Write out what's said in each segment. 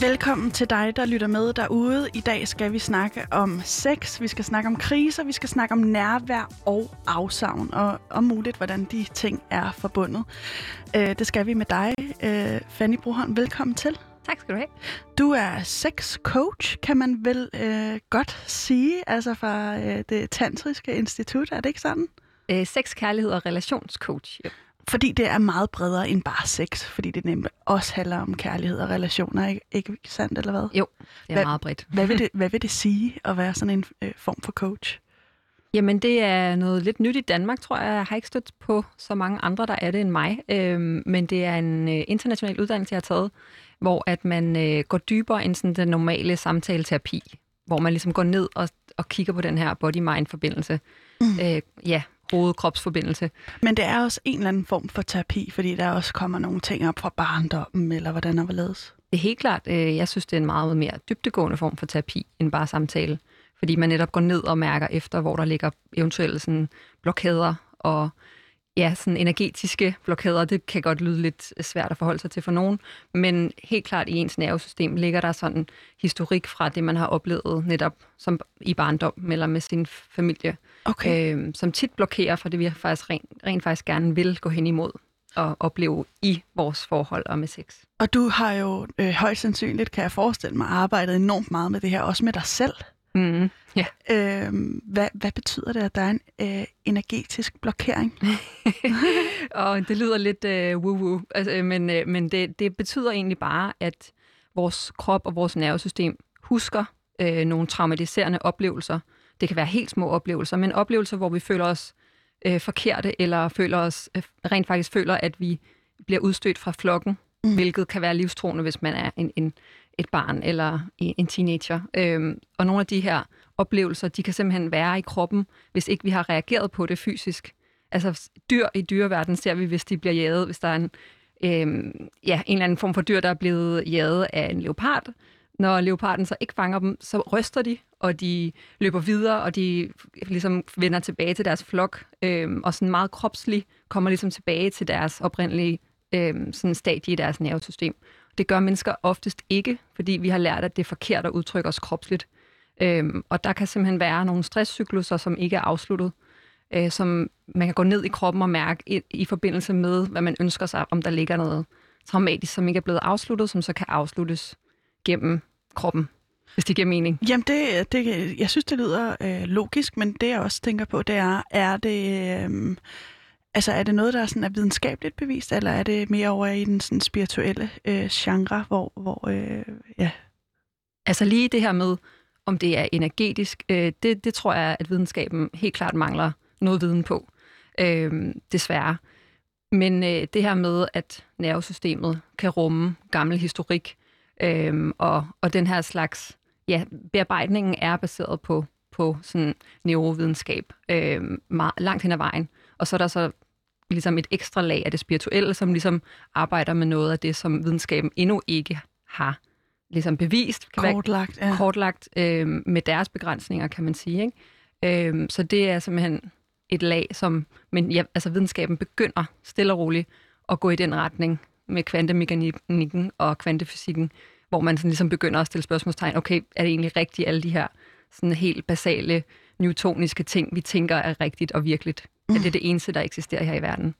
Velkommen til dig, der lytter med derude. I dag skal vi snakke om sex, vi skal snakke om kriser, vi skal snakke om nærvær og afsavn, og om muligt, hvordan de ting er forbundet. Øh, det skal vi med dig, øh, Fanny Broholm. Velkommen til. Tak skal du have. Du er sex coach, kan man vel øh, godt sige, altså fra øh, det tantriske institut, er det ikke sådan? Øh, sex, kærlighed og relationscoach. Jo. Fordi det er meget bredere end bare sex, fordi det nemlig også handler om kærlighed og relationer, ikke, ikke sandt eller hvad? Jo, det er Hvad- meget bredt. Hvad vil, det, hvad vil det sige at være sådan en øh, form for coach? Jamen, det er noget lidt nyt i Danmark, tror jeg. Jeg har ikke stødt på så mange andre, der er det end mig. Øhm, men det er en øh, international uddannelse, jeg har taget, hvor at man øh, går dybere end sådan den normale samtaleterapi, hvor man ligesom går ned og, og kigger på den her body-mind-forbindelse. Mm. Øh, ja, hoved-krops-forbindelse. Men det er også en eller anden form for terapi, fordi der også kommer nogle ting op fra barndommen, eller hvordan og hvorledes. Det er helt klart, øh, jeg synes, det er en meget mere dybtegående form for terapi, end bare samtale. Fordi man netop går ned og mærker efter, hvor der ligger eventuelle sådan, blokader og ja, sådan energetiske blokader. Det kan godt lyde lidt svært at forholde sig til for nogen, men helt klart i ens nervesystem ligger der sådan historik fra det, man har oplevet netop som i barndom eller med sin familie, Okay. øh, som tit blokerer for det, vi faktisk rent, rent faktisk gerne vil gå hen imod og opleve i vores forhold og med sex. Og du har jo øh, højst sandsynligt, kan jeg forestille mig, arbejdet enormt meget med det her, også med dig selv. Mm, ja. Øh, hvad, hvad betyder det, at der er en øh, energetisk blokering? og det lyder lidt øh, woo-woo, altså, øh, men, øh, men det, det betyder egentlig bare, at vores krop og vores nervesystem husker øh, nogle traumatiserende oplevelser. Det kan være helt små oplevelser, men oplevelser, hvor vi føler os øh, forkerte, eller føler os, øh, rent faktisk føler, at vi bliver udstødt fra flokken, mm. hvilket kan være livstruende, hvis man er en, en, et barn eller en en teenager. Øhm, og nogle af de her oplevelser, de kan simpelthen være i kroppen, hvis ikke vi har reageret på det fysisk. Altså dyr i dyreverdenen ser vi, hvis de bliver jaget, hvis der er en, øhm, ja, en eller anden form for dyr, der er blevet jaget af en leopard. Når leoparden så ikke fanger dem, så ryster de, og de løber videre, og de ligesom vender tilbage til deres flok, øhm, og sådan meget kropsligt kommer ligesom tilbage til deres oprindelige øhm, sådan stadie i deres nervesystem. Det gør mennesker oftest ikke, fordi vi har lært, at det er forkert at udtrykke os kropsligt. Øhm, og der kan simpelthen være nogle stresscykluser, som ikke er afsluttet, øh, som man kan gå ned i kroppen og mærke i, i forbindelse med, hvad man ønsker sig, om der ligger noget traumatisk, som ikke er blevet afsluttet, som så kan afsluttes gennem kroppen, hvis det giver mening. Jamen, det, det, jeg synes, det lyder øh, logisk, men det jeg også tænker på, det er, er det, øh, altså, er det noget, der er, sådan, er videnskabeligt bevist, eller er det mere over i den sådan, spirituelle øh, genre, hvor, hvor øh, ja, Altså lige det her med, om det er energetisk, øh, det, det tror jeg, at videnskaben helt klart mangler noget viden på, øh, desværre. Men øh, det her med, at nervesystemet kan rumme gammel historik, øh, og, og den her slags, ja, bearbejdningen er baseret på, på sådan neurovidenskab øh, meget, langt hen ad vejen. Og så er der så ligesom et ekstra lag af det spirituelle, som ligesom arbejder med noget af det, som videnskaben endnu ikke har ligesom bevist. Kan være kortlagt. Ja. kortlagt øh, med deres begrænsninger, kan man sige. Ikke? Øh, så det er simpelthen et lag, som men ja, altså videnskaben begynder stille og roligt at gå i den retning med kvantemekanikken og kvantefysikken, hvor man sådan ligesom begynder at stille spørgsmålstegn, okay, er det egentlig rigtigt, alle de her sådan helt basale newtoniske ting, vi tænker er rigtigt og virkeligt? Mm. Er det det eneste, der eksisterer her i verden?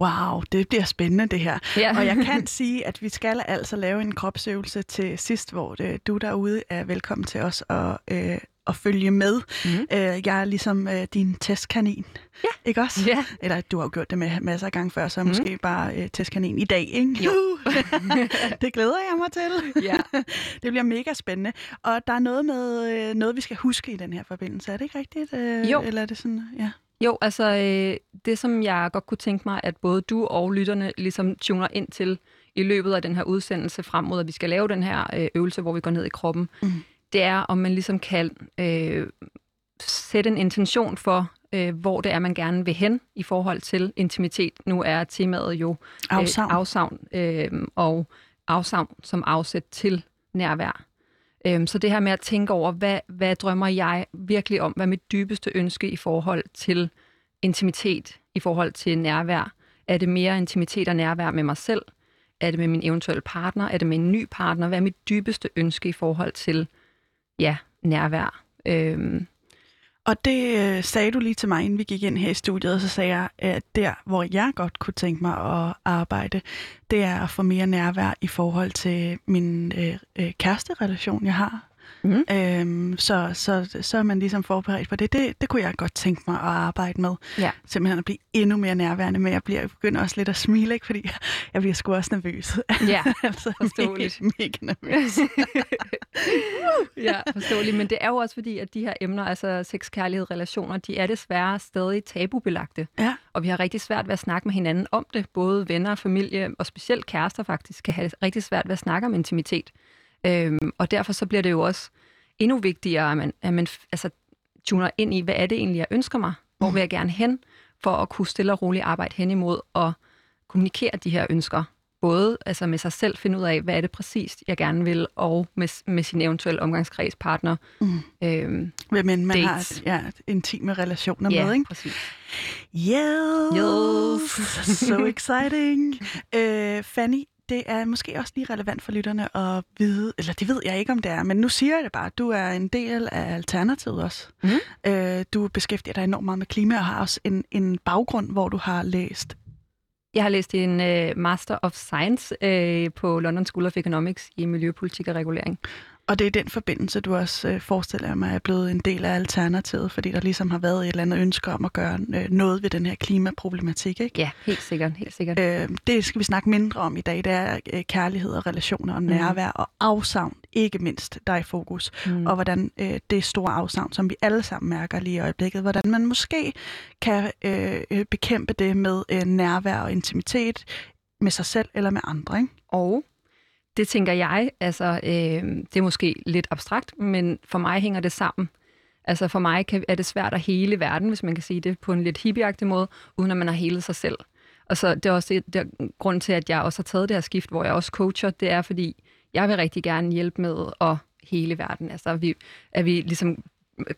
Wow, det bliver spændende det her. Ja. Og jeg kan sige, at vi skal altså lave en kropsøvelse til sidst, hvor det, du derude er velkommen til os at, øh, at følge med. Mhm. Øh, jeg er ligesom øh, din testkanin, Ja. ikke også? Ja. Eller du har jo gjort det med masser af gange før, så Mhm. måske bare øh, testkanin i dag, ikke? Jo. det glæder jeg mig til. Ja. Det bliver mega spændende. Og der er noget med øh, noget, vi skal huske i den her forbindelse. Er det ikke rigtigt? Øh, Jo. Eller er det sådan, ja. Jo, altså øh, det, som jeg godt kunne tænke mig, at både du og lytterne ligesom tuner ind til i løbet af den her udsendelse frem mod, at vi skal lave den her øh, øvelse, hvor vi går ned i kroppen, Mm. Det er, om man ligesom kan øh, sætte en intention for øh, hvor det er, man gerne vil hen i forhold til intimitet. Nu er temaet jo Afsavn. Øh, afsavn øh, og afsavn som afsæt til nærvær. Øh, så det her med at tænke over, hvad, hvad drømmer jeg virkelig om? Hvad er mit dybeste ønske i forhold til intimitet, i forhold til nærvær? Er det mere intimitet og nærvær med mig selv? Er det med min eventuelle partner? Er det med en ny partner? Hvad er mit dybeste ønske i forhold til ja, nærvær? Øhm, Og det øh, sagde du lige til mig, inden vi gik ind her i studiet, og så sagde jeg, at der, hvor jeg godt kunne tænke mig at arbejde, det er at få mere nærvær i forhold til min øh, øh, kæresterelation, jeg har. Mhm. Øhm, så, så, så er man ligesom forberedt på det. det. Det kunne jeg godt tænke mig at arbejde med. Ja. Simpelthen at blive endnu mere nærværende, men jeg, bliver, jeg begynder også lidt at smile, ikke? fordi jeg bliver sgu også nervøs. ja, altså, Forståeligt. Mega, mega nervøs. ja, forståeligt. Men det er jo også fordi, at de her emner, altså sex, kærlighed, relationer, de er desværre stadig tabubelagte. Ja. Og vi har rigtig svært ved at snakke med hinanden om det. Både venner, familie og specielt kærester faktisk kan have rigtig svært ved at snakke om intimitet. Øhm, og derfor så bliver det jo også endnu vigtigere, at man, at man altså, tuner ind i, hvad er det egentlig, jeg ønsker mig? Hvor vil jeg gerne hen? For at kunne stille og roligt arbejde hen imod og kommunikere de her ønsker. Både altså med sig selv finde ud af, hvad er det præcist, jeg gerne vil, og med, med sin eventuelle omgangskredspartner. Mm. Øhm, Hvem end man Dates. har ja, intime relationer ja, med, ikke? præcis. Yes! Yes. so exciting! Øh, Fanny, det er måske også lige relevant for lytterne at vide, eller det ved jeg ikke, om det er, men nu siger jeg det bare, du er en del af Alternativet også. Mhm. Øh, du beskæftiger dig enormt meget med klima og har også en, en baggrund, hvor du har læst. Jeg har læst en uh, Master of Science uh, på London School of Economics i Miljøpolitik og Regulering. Og det er i den forbindelse, du også øh, forestiller mig er blevet en del af Alternativet, fordi der ligesom har været et eller andet ønske om at gøre øh, noget ved den her klimaproblematik, ikke? Ja, helt sikkert, helt sikkert. Øh, det skal vi snakke mindre om i dag. Det er øh, kærlighed og relationer og nærvær og afsavn, ikke mindst, der er i fokus. Mm. Og hvordan øh, det store afsavn, som vi alle sammen mærker lige i øjeblikket, hvordan man måske kan øh, øh, bekæmpe det med øh, nærvær og intimitet med sig selv eller med andre. Ikke? Og det tænker jeg, altså øh, det er måske lidt abstrakt, men for mig hænger det sammen. Altså for mig kan, er det svært at hele verden, hvis man kan sige det på en lidt hippieagtig måde, uden at man har helet sig selv. Og så det er også det, der, grund til, at jeg også har taget det her skift, hvor jeg også coacher, det er fordi, jeg vil rigtig gerne hjælpe med at hele verden. Altså at vi, at vi ligesom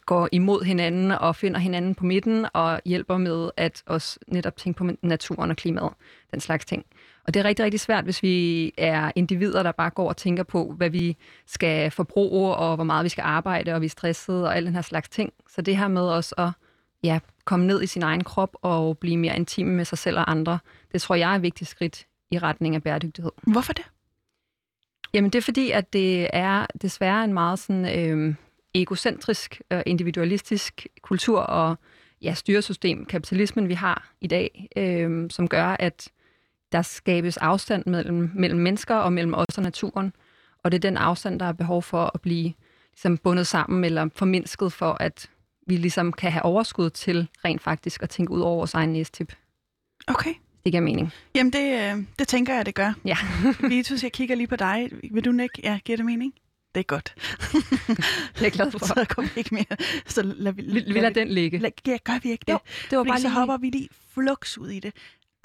går imod hinanden og finder hinanden på midten og hjælper med at også netop tænke på naturen og klimaet, den slags ting. Og det er rigtig, rigtig svært, hvis vi er individer, der bare går og tænker på, hvad vi skal forbruge, og hvor meget vi skal arbejde, og vi er stressede, og alle den her slags ting. Så det her med også at ja, komme ned i sin egen krop og blive mere intim med sig selv og andre, det tror jeg er et vigtigt skridt i retning af bæredygtighed. Hvorfor det? Jamen det er fordi, at det er desværre en meget sådan, øh, egocentrisk og individualistisk kultur og ja, styresystem, kapitalismen, vi har i dag, øh, som gør, at der skabes afstand mellem, mellem mennesker og mellem os og naturen. Og det er den afstand, der er behov for at blive ligesom, bundet sammen eller formindsket for, at vi ligesom kan have overskud til rent faktisk at tænke ud over vores egen næstip. Okay. Det giver mening. Jamen, det, øh, det tænker jeg, det gør. Ja. Vitus, jeg kigger lige på dig. Vil du ikke? Ja, giver det mening? Det er godt. Det er jeg glad for. Så vi ikke mere. Så lader vi, Vi, vi lader den ligge. Lad, ja, gør vi ikke det? Jo, det var Fordi bare så lige... hopper vi lige flux ud i det.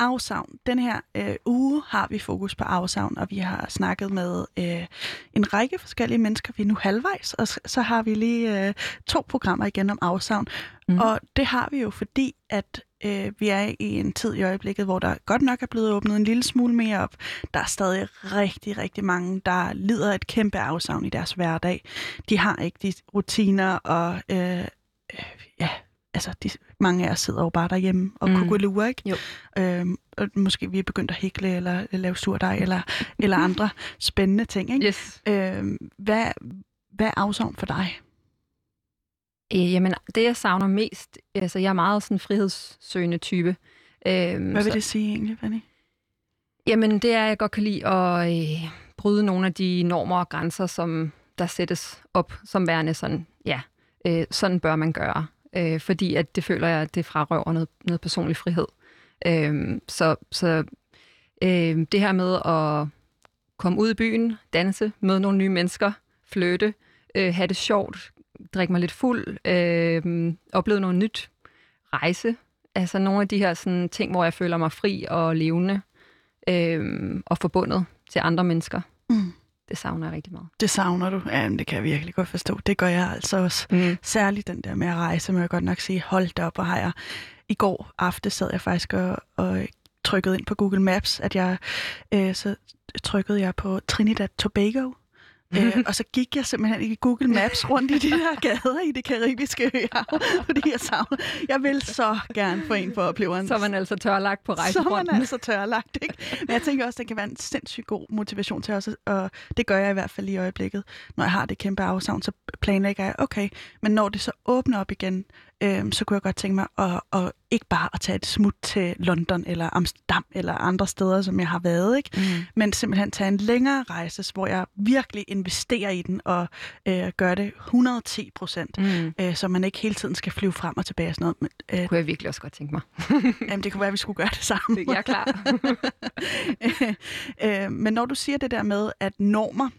Afsavn. Den her øh, uge har vi fokus på afsavn, og vi har snakket med øh, en række forskellige mennesker. Vi er nu halvvejs, og så, har vi lige øh, to programmer igen om afsavn. Mm. Og det har vi jo, fordi at øh, vi er i en tid i øjeblikket, hvor der godt nok er blevet åbnet en lille smule mere op. Der er stadig rigtig, rigtig mange, der lider et kæmpe afsavn i deres hverdag. De har ikke de rutiner og øh, øh, ja, altså de, mange af os sidder jo bare derhjemme og Mm. kugelure, ikke? Jo. Øhm, og måske vi er begyndt at hækle eller lave surdej eller, eller andre spændende ting, ikke? Yes. Øhm, hvad, hvad er afsavn for dig? Øh, jamen, det jeg savner mest, altså jeg er meget sådan en frihedssøgende type. Øhm, Hvad vil så, det sige egentlig, Fanny? Jamen, det er, at jeg godt kan lide at øh, bryde nogle af de normer og grænser, som der sættes op som værende sådan, ja, øh, sådan bør man gøre. Øh, fordi at det føler jeg, at det frarøver noget, noget personlig frihed. Øh, så så øh, det her med at komme ud i byen, danse, møde nogle nye mennesker, flytte, øh, have det sjovt, drikke mig lidt fuld, øh, opleve noget nyt, rejse. Altså nogle af de her sådan, ting, hvor jeg føler mig fri og levende øh, og forbundet til andre mennesker. Det savner jeg rigtig meget. Det savner du? Ja, det kan jeg virkelig godt forstå. Det gør jeg altså også. Mm. Særligt den der med at rejse, må jeg godt nok sige, hold da op, og har jeg i går aften sad jeg faktisk og, og trykkede ind på Google Maps, at jeg øh, så trykkede jeg på Trinidad Tobago, Øh, og så gik jeg simpelthen i Google Maps rundt i de der gader i det karibiske øhav, fordi jeg savner. Jeg vil så gerne få en for oplevelsen. Så er man altså tørlagt på Så er rejsefronten. man altså tørlagt, ikke? Men jeg tænker også, det kan være en sindssygt god motivation til os, og det gør jeg i hvert fald i øjeblikket. Når jeg har det kæmpe afsavn, så planlægger jeg, okay, men når det så åbner op igen, øhm, så kunne jeg godt tænke mig at, at ikke bare at tage et smut til London eller Amsterdam eller andre steder, som jeg har været, ikke? Mm. men simpelthen tage en længere rejse, hvor jeg virkelig investerer i den og øh, gør det 110 procent, Mm. øh, så man ikke hele tiden skal flyve frem og tilbage og sådan noget. Men, øh, Det kunne jeg virkelig også godt tænke mig. jamen, det kunne være, at vi skulle gøre det sammen. Jeg er klar. øh, men når du siger det der med, at normer,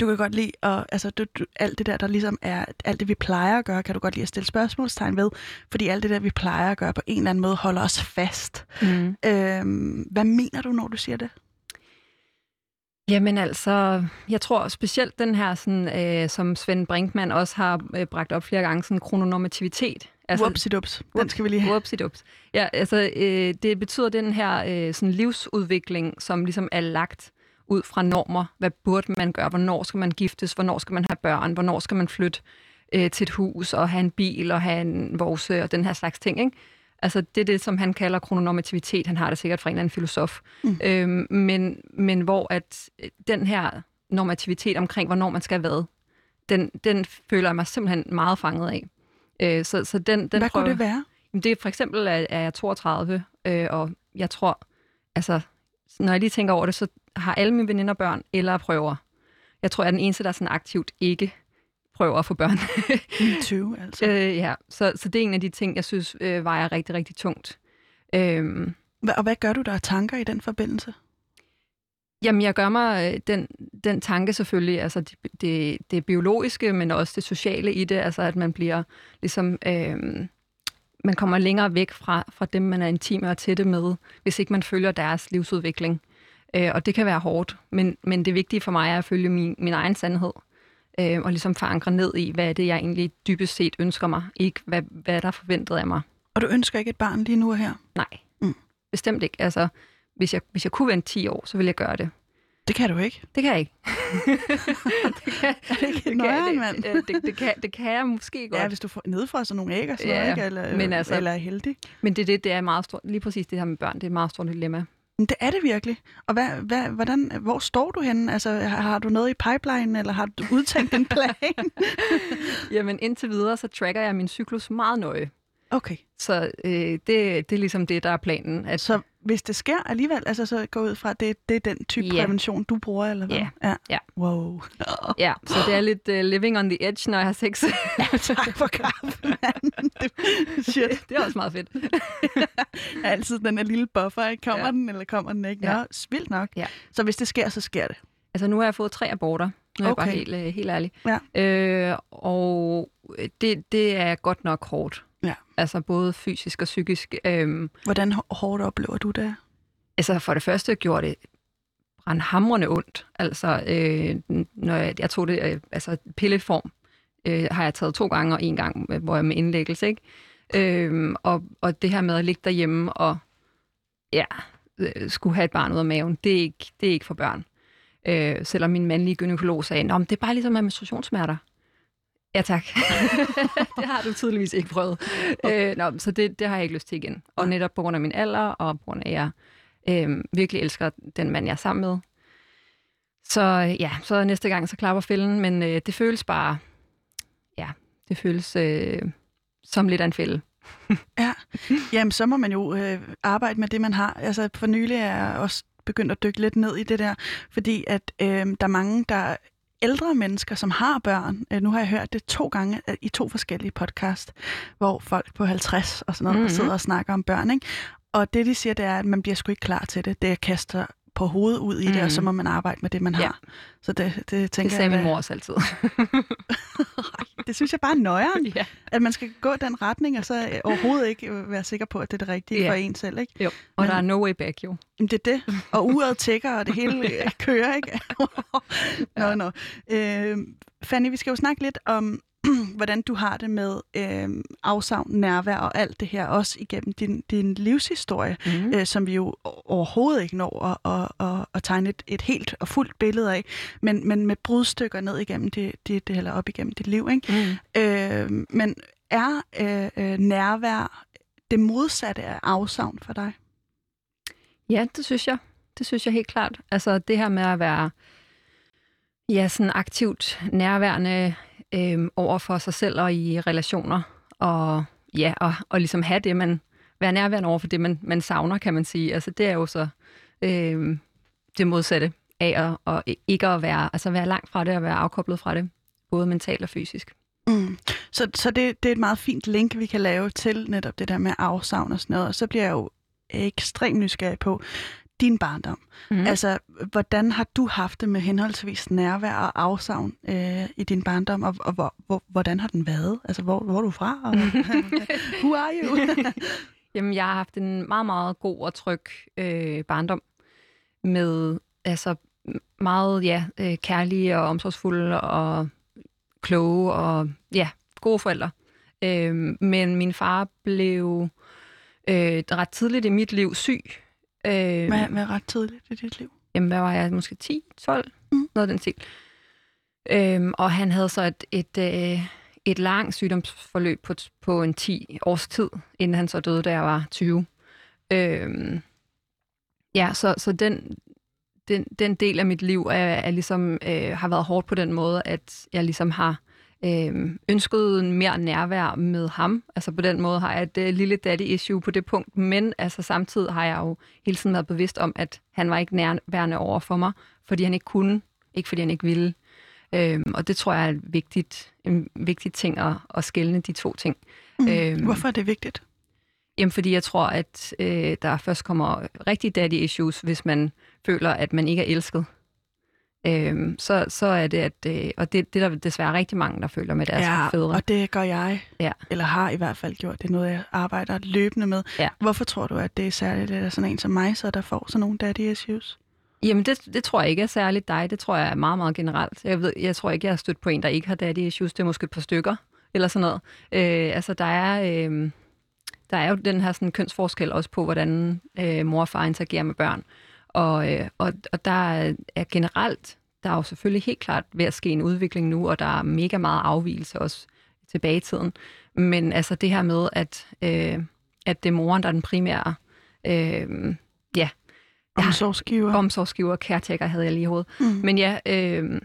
du kan godt lide, at, altså du, du, alt det der, der ligesom er, alt det vi plejer at gøre, kan du godt lide at stille spørgsmålstegn ved, fordi alt det der, vi plejer at gøre, på en eller anden måde holder os fast. mm. Øh, hvad mener du, når du siger det? Jamen altså, jeg tror specielt den her, sådan, øh, som Svend Brinkmann også har øh, bragt op flere gange, sådan krononormativitet. Altså, Whoopsidups. Den skal vi lige have. Whoopsidups. Ja, altså, øh, det betyder den her øh, sådan livsudvikling, som ligesom er lagt ud fra normer. Hvad burde man gøre? Hvornår skal man giftes? Hvornår skal man have børn? Hvornår skal man flytte øh, til et hus og have en bil og have en vovse og den her slags ting, ikke? Altså, det er det, som han kalder krononormativitet. Han har det sikkert fra en eller anden filosof. Mm. Øhm, men, men hvor at øh, den her normativitet omkring, hvornår man skal hvad, den, den føler jeg mig simpelthen meget fanget af. Øh, så, så den, den Hvad prøver, kunne det være? Jamen, det er for eksempel, at er jeg 32, øh, og jeg tror, altså, når jeg lige tænker over det, så har alle mine veninder børn eller prøver. Jeg tror, jeg er den eneste, der sådan aktivt ikke prøver at få børn. Me too, altså. øh, ja, så, så det er en af de ting, jeg synes øh, vejer rigtig, rigtig tungt. Øhm, Og hvad gør du der af tanker i den forbindelse? Jamen, jeg gør mig øh, den, den tanke selvfølgelig, altså det, det, det biologiske, men også det sociale i det, altså at man bliver ligesom, øh, man kommer længere væk fra, fra dem, man er intime og tætte med, hvis ikke man følger deres livsudvikling. Øh, og det kan være hårdt, men, men det vigtige for mig er at følge min, min egen sandhed, øh, og ligesom forankre ned i, hvad er det, jeg egentlig dybest set ønsker mig, ikke hvad, hvad der er forventet af mig. Og du ønsker ikke et barn lige nu og her? Nej, Mm. bestemt ikke. Altså, hvis jeg, hvis jeg kunne vente 10 år, så ville jeg gøre det. Det kan du ikke. Det kan jeg ikke. det kan, Er det ikke det, nøjeren, kan, mand? det, det, det, kan, det kan jeg måske godt. Ja, hvis du får nedfrosset nogle æg og sådan Ja, noget, ikke? Eller, men altså- eller er heldig. Men det, det, det er meget stort, lige præcis det her med børn, det er et meget stort dilemma. Men det er det virkelig. Og hvad, hvad, hvordan, hvor står du henne? Altså, har, har du noget i pipeline, eller har du udtænkt en plan? Jamen indtil videre, så tracker jeg min cyklus meget nøje. Okay, Så øh, det, det er ligesom det, der er planen. At, så hvis det sker alligevel, altså så gå ud fra, at det, det er den type Ja. prævention, du bruger, eller hvad? Ja. ja. Ja. Wow. ja, så det er lidt uh, living on the edge, når jeg har sex. tak for kaffe. Det, shit. det er også meget fedt. altid den her lille buffer, ikke? Kommer Ja. ja. den, eller kommer den ikke? Ja. Nå, vildt nok. Ja. Så hvis det sker, så sker det. Altså nu har jeg fået tre aborter. Nu er Okay. jeg bare helt, øh, helt ærlig. Ja. Øh, og det, det er godt nok hårdt. Ja. Altså både fysisk og psykisk. Øh, Hvordan hår- hårdt oplever du det? Altså for det første gjorde det brandhamrende ondt. Altså øh, når jeg, jeg tog det, øh, altså pilleform øh, har jeg taget to gange, og en gang, øh, hvor jeg med indlæggelse, ikke? Øh, og, og det her med at ligge derhjemme og ja, øh, skulle have et barn ud af maven, det er ikke, det er ikke for børn. Øh, selvom min mandlige gynekolog sagde, at det er bare ligesom menstruationssmerter. Ja, tak. det har du tydeligvis ikke prøvet. Øh, nå, så det, det har jeg ikke lyst til igen. Og netop på grund af min alder, og på grund af, at jeg øh, virkelig elsker den mand, jeg er sammen med. Så ja, så næste gang, så klapper fælden, men øh, det føles bare, ja, det føles øh, som lidt af en fælde. Ja, jamen så må man jo øh, arbejde med det, man har. Altså for nylig er jeg også begyndt at dykke lidt ned i det der, fordi at øh, der er mange, der er ældre mennesker, som har børn. Øh, nu har jeg hørt det to gange øh, i to forskellige podcast, hvor folk på 50 og sådan noget Mhm. mm-hmm. sidder og snakker om børn. Ikke? Og det, de siger, det er, at man bliver sgu ikke klar til det. Det kaster på hovedet ud i det, Mm. og så må man arbejde med det, man Ja. har. Så det, det Det tænker sagde jeg, min mor også altid. det synes jeg bare er nøjeren, ja. at man skal gå den retning, og så øh, overhovedet ikke øh, være sikker på, at det er det rigtige Ja. for en selv. Ikke? Jo. Og Men- der er no way back, jo. Det er det. Og uret tækker, og det hele øh, kører, ikke? nå, nå. Øh, Fanny, vi skal jo snakke lidt om, hvordan du har det med øh, afsavn, nærvær og alt det her, også igennem din, din livshistorie, Mm. øh, som vi jo overhovedet ikke når at, at, at, at tegne et, et helt og fuldt billede af, men, men med brudstykker ned igennem det, det, det eller op igennem dit liv. Ikke? Mm. Øh, men er øh, øh, nærvær det modsatte af afsavn for dig? Ja, det synes jeg. Det synes jeg helt klart. Altså det her med at være ja, sådan aktivt nærværende øh, over for sig selv og i relationer. Og ja, og, og ligesom have det, man være nærværende over for det, man, man savner, kan man sige. Altså det er jo så øh, det modsatte af at, og ikke at være, altså være langt fra det og være afkoblet fra det, både mentalt og fysisk. Mm. Så, så det, det er et meget fint link, vi kan lave til netop det der med afsavn og sådan noget. Og så bliver jeg jo ekstremt nysgerrig på din barndom. Mm. Altså, hvordan har du haft det med henholdsvis nærvær og afsavn øh, i din barndom, og, og hvor, hvor, hvordan har den været? Altså, hvor, hvor er du fra? Og, who are you? Jamen, jeg har haft en meget, meget god og tryg øh, barndom med altså meget ja, øh, kærlige og omsorgsfulde og kloge og ja, gode forældre. Øh, men min far blev øh, ret tidligt i mit liv syg. Øh, hvad, hvad er ret tidligt i dit liv? Jamen, hvad var jeg? Måske 10, 12? Mm. Noget af den stil. Øhm, og han havde så et, et, øh, et langt sygdomsforløb på, på en 10 års tid, inden han så døde, da jeg var 20. Øhm, ja, så, så den, den, den del af mit liv er, er ligesom, øh, har været hårdt på den måde, at jeg ligesom har øh, ønsket mere nærvær med ham. Altså på den måde har jeg et øh, lille daddy-issue på det punkt, men altså samtidig har jeg jo hele tiden været bevidst om, at han var ikke nærværende over for mig, fordi han ikke kunne, ikke fordi han ikke ville. Øhm, og det tror jeg er et vigtigt, en vigtig ting at, at skælne de to ting. Mm. Øhm. Hvorfor er det vigtigt? Jamen, fordi jeg tror, at øh, der først kommer rigtig daddy issues, hvis man føler, at man ikke er elsket. Øhm, så, så er det, at, øh, og det, det er der desværre rigtig mange, der føler med deres ja, fædre. og det gør jeg, Ja. eller har i hvert fald gjort. Det er noget, jeg arbejder løbende med. Ja. Hvorfor tror du, at det er særligt at sådan en som mig, så der får sådan nogle daddy issues? Jamen, det, det tror jeg ikke er særligt dig. Det tror jeg er meget, meget generelt. Jeg, ved, jeg tror ikke, jeg har stødt på en, der ikke har daddy issues. Det er måske et par stykker, eller sådan noget. Øh, altså, der er, øh, der er jo den her sådan, kønsforskel også på, hvordan øh, mor og far interagerer med børn. Og, øh, og, og der er, er generelt, der er jo selvfølgelig helt klart ved at ske en udvikling nu, og der er mega meget afvielse også tilbage i tiden. Men altså det her med, at, øh, at det er moren, der er den primære øh, ja, Ja. Omsorgsgiver. omsorgsgiver, caretaker havde jeg lige i hovedet. Mm. Men ja, øh,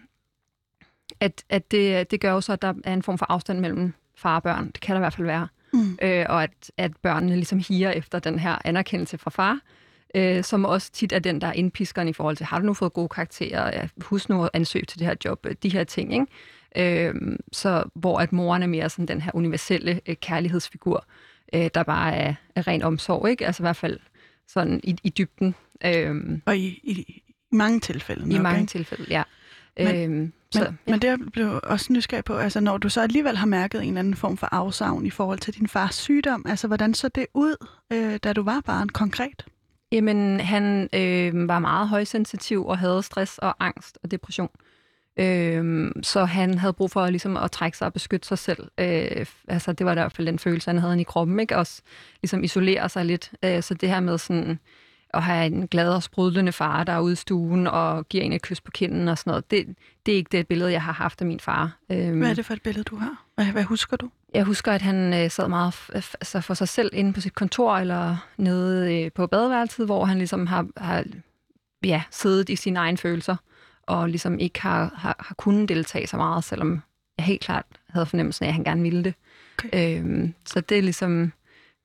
at, at det, det gør jo så, at der er en form for afstand mellem far og børn. Det kan der i hvert fald være. Mm. Øh, og at, at børnene ligesom higer efter den her anerkendelse fra far, øh, som også tit er den, der er indpiskeren i forhold til, har du nu fået gode karakterer? Ja, husk nu at ansøge til det her job. øh, De her ting, ikke? Øh, så hvor at moren er mere sådan den her universelle øh, kærlighedsfigur, øh, der bare er, er ren omsorg, ikke? Altså i hvert fald sådan i, i dybden. Øh, Og i, i, i mange tilfælde nok, i mange ikke? tilfælde, ja. Men- øhm, så, Men, men det blev også nysgerrig på, altså når du så alligevel har mærket en eller anden form for afsavn i forhold til din fars sygdom, altså hvordan så det ud, øh, da du var barn konkret? Jamen, han øh, var meget højsensitiv og havde stress og angst og depression. Øh, så han havde brug for ligesom, at trække sig og beskytte sig selv. Øh, altså, det var i hvert fald den følelse, han havde i kroppen. Ikke? Også ligesom isolere sig lidt. Øh, så det her med sådan, at have en glad og sprudlende far, der er ude i stuen og giver en et kys på kinden og sådan noget, det, det er ikke det billede, jeg har haft af min far. Øh, Hvad er det for et billede, du har? Hvad, hvad husker du? Jeg husker, at han øh, sad meget altså for sig selv inde på sit kontor eller nede øh, på badeværelset, hvor han ligesom har, har ja, siddet i sine egne følelser og ligesom ikke har, har, har kunnet deltage så meget, selvom jeg helt klart havde fornemmelsen af, at han gerne ville det. Okay. Øhm, så det er ligesom,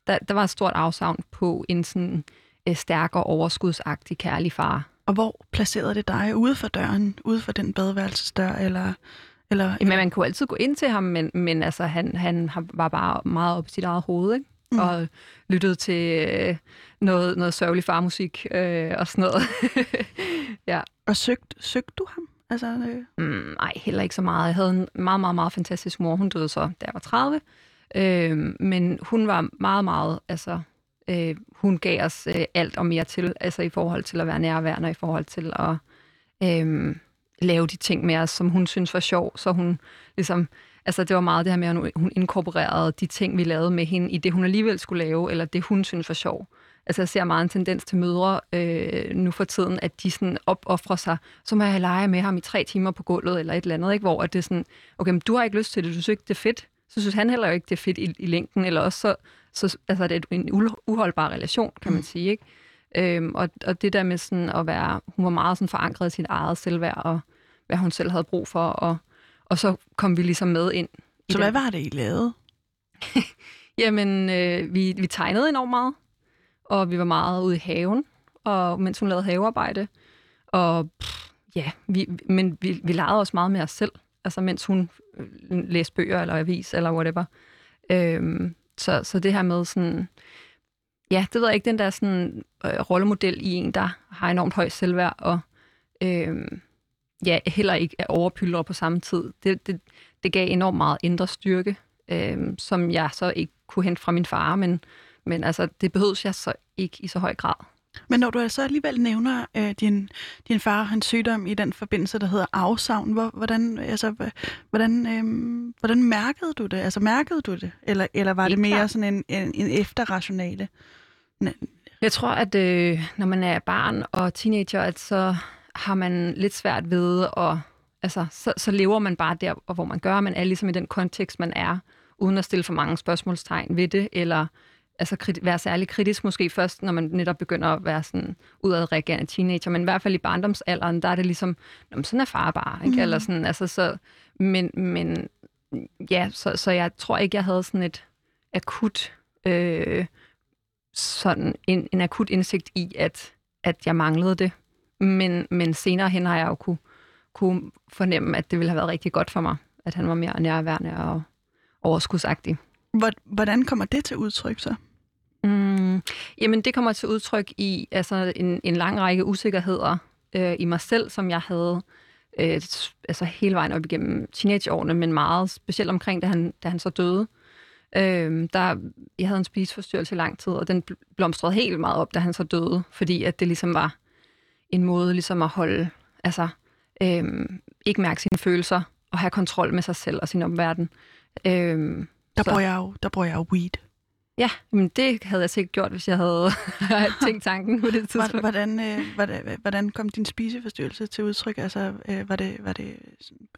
der, der var et stort afsavn på en sådan øh, stærk og overskudsagtig kærlig far. Og hvor placerede det dig? Ude for døren? Ude for den badeværelsesdør? Eller, eller, Men man kunne altid gå ind til ham, men, men altså, han, han var bare meget op i sit eget hoved, ikke? mm. og lyttede til øh, noget, noget sørgelig farmusik øh, og sådan noget. ja. Og søgte søgt du ham? Altså, øh... mm, nej, heller ikke så meget. Jeg havde en meget, meget, meget fantastisk mor. Hun døde så, da jeg var 30. Øh, men hun var meget, meget, altså, øh, hun gav os øh, alt og mere til, altså i forhold til at være nærværende, i forhold til at øh, lave de ting med os, som hun synes var sjov. Så hun ligesom, altså det var meget det her med, at hun inkorporerede de ting, vi lavede med hende, i det hun alligevel skulle lave, eller det hun synes var sjov. Altså jeg ser meget en tendens til mødre øh, nu for tiden, at de sådan opoffrer sig, så må jeg lege med ham i tre timer på gulvet, eller et eller andet, ikke? hvor det er sådan, okay, men du har ikke lyst til det, du synes ikke, det er fedt, så synes han heller ikke, det er fedt i, i længden, eller også så, så altså, det er en uholdbar relation, kan man mm. sige, ikke? Øhm, og, og det der med sådan at være, hun var meget sådan forankret i sit eget selvværd, og hvad hun selv havde brug for, og, og så kom vi ligesom med ind. Så hvad den. var det, I lavede? Jamen, øh, vi, vi tegnede enormt meget, og vi var meget ude i haven, og mens hun lavede havearbejde. Og pff, ja, vi, men vi, vi legede også meget med os selv, altså mens hun øh, læste bøger eller avis eller whatever. Øhm, så, så det her med sådan, ja, det ved jeg ikke, den der sådan øh, rollemodel i en, der har enormt højt selvværd, og øhm, ja, heller ikke er overpylder på samme tid. Det, det, det gav enormt meget indre styrke, øhm, som jeg så ikke kunne hente fra min far, men, men altså, det behøves jeg så ikke i så høj grad. Men når du altså alligevel nævner øh, din, din far og hans sygdom i den forbindelse, der hedder afsavn, hvor, hvordan, altså, hvordan, øh, hvordan mærkede du det? Altså mærkede du det? Eller, eller var det mere sådan en, en, en efterrationale? Jeg tror, at øh, når man er barn og teenager, at så har man lidt svært ved at... Altså, så, så lever man bare der, hvor man gør. Man er ligesom i den kontekst, man er, uden at stille for mange spørgsmålstegn ved det, eller altså, krit- være særlig kritisk måske først, når man netop begynder at være sådan udadreagerende teenager, men i hvert fald i barndomsalderen, der er det ligesom, sådan er far bare, ikke? Mm. Eller sådan, altså, så, men, men ja, så, så jeg tror ikke, jeg havde sådan et akut, øh, sådan en, en akut indsigt i, at, at jeg manglede det. Men, men senere hen har jeg jo kunne, kunne fornemme, at det ville have været rigtig godt for mig, at han var mere nærværende og overskudsagtig. Hvordan kommer det til udtryk så? Mm, jamen, det kommer til udtryk i altså, en, en lang række usikkerheder øh, i mig selv, som jeg havde øh, altså, hele vejen op igennem teenageårene, men meget specielt omkring, da han, da han så døde. Øh, der, jeg havde en spiseforstyrrelse i lang tid, og den blomstrede helt meget op, da han så døde, fordi at det ligesom var en måde ligesom at holde, altså øh, ikke mærke sine følelser og have kontrol med sig selv og sin omverden. Øh, der, bruger jeg jo, der bruger jeg jo weed. Ja, men det havde jeg sikkert gjort, hvis jeg havde tænkt tanken på det tidspunkt. Hvordan, øh, hvordan, hvordan kom din spiseforstyrrelse til udtryk? Altså, øh, var det, var det sådan,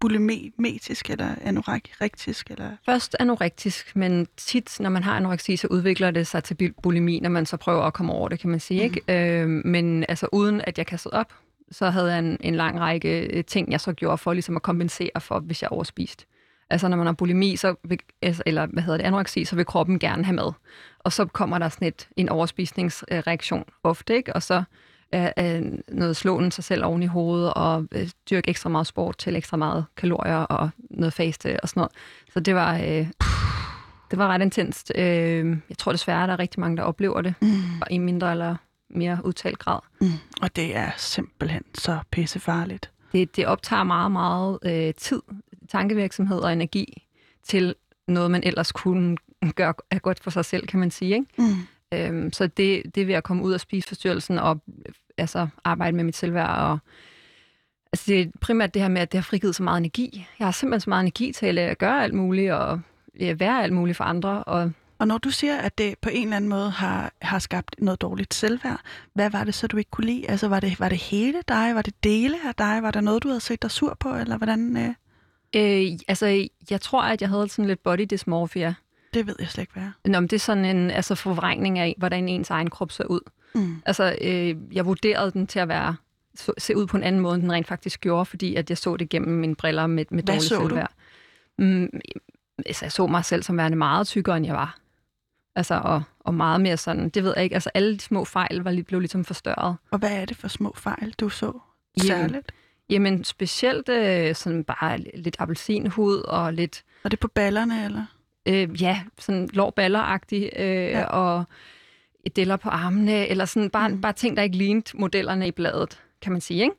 bulimetisk eller anorektisk? Eller? Først anorektisk, men tit, når man har anoreksi, så udvikler det sig til bulimi, når man så prøver at komme over det, kan man sige. Mm. Ikke? Øh, men altså, uden at jeg kastede op, så havde jeg en, en lang række øh, ting, jeg så gjorde for ligesom at kompensere for, hvis jeg overspiste. Altså når man har bulimi, så vil, altså, eller hvad hedder det, anoreksi, så vil kroppen gerne have mad. Og så kommer der sådan et, en overspisningsreaktion ofte, ikke? Og så er, er noget slåen sig selv oven i hovedet, og øh, dyrke ekstra meget sport til ekstra meget kalorier og noget faste og sådan noget. Så det var, øh, det var ret intenst. Øh, jeg tror desværre, at der er rigtig mange, der oplever det, mm. i mindre eller mere udtalt grad. Mm. Og det er simpelthen så pissefarligt. Det, det optager meget, meget øh, tid, tankevirksomhed og energi til noget, man ellers kunne gøre er godt for sig selv, kan man sige. Ikke? Mm. Øhm, så det, det ved at komme ud af spiseforstyrrelsen og altså, arbejde med mit selvværd. Og, altså, det er primært det her med, at det har frigivet så meget energi. Jeg har simpelthen så meget energi til at gøre alt muligt og ja, være alt muligt for andre. Og, og når du siger, at det på en eller anden måde har, har skabt noget dårligt selvværd, hvad var det så, du ikke kunne lide? Altså, var det, var det hele dig? Var det dele af dig? Var der noget, du havde set dig sur på? Eller hvordan... Øh... Øh, altså, jeg tror, at jeg havde sådan lidt body dysmorphia. Det ved jeg slet ikke, hvad er. Nå, men det er sådan en altså, forvrængning af, hvordan ens egen krop ser ud. Mm. Altså, øh, jeg vurderede den til at være så, se ud på en anden måde, end den rent faktisk gjorde, fordi at jeg så det gennem mine briller med, med dårlig selvværd. Mm, altså, jeg så mig selv som værende meget tykkere, end jeg var. Altså, og, og meget mere sådan, det ved jeg ikke, altså alle de små fejl var, blev ligesom forstørret. Og hvad er det for små fejl, du så særligt? Jamen, specielt øh, sådan bare lidt appelsinhud og lidt... Var det på ballerne, eller? Øh, ja, sådan lårballeragtig, øh, ja. og deller på armene, eller sådan bare, mm. bare ting, der ikke lignede modellerne i bladet, kan man sige, ikke?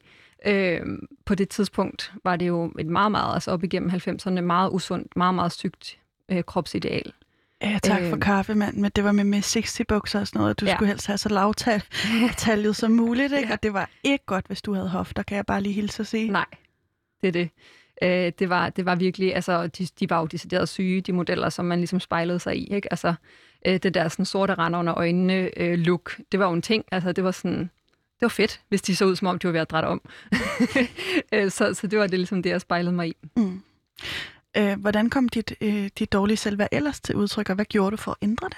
Øh, på det tidspunkt var det jo et meget, meget, altså op igennem 90'erne, meget usundt, meget, meget stygt øh, kropsideal. Ja, tak for øh, kaffe, mand. Men det var med, med 60-bukser og sådan noget, og du ja. skulle helst have så lavtallet som muligt, ikke? Ja. Og det var ikke godt, hvis du havde hofter, kan jeg bare lige hilse at sige. Nej, det er det. Øh, det, var, det var virkelig, altså, de, de var jo decideret syge, de modeller, som man ligesom spejlede sig i, ikke? Altså, øh, det der sådan sorte render under øjnene øh, look, det var jo en ting, altså, det var sådan, det var fedt, hvis de så ud, som om de var ved at drætte om. Øh, så, så det var det ligesom det, jeg spejlede mig i. Mm. Øh, hvordan kom dit, øh, dit dårlige selvværd ellers til udtryk, og hvad gjorde du for at ændre det?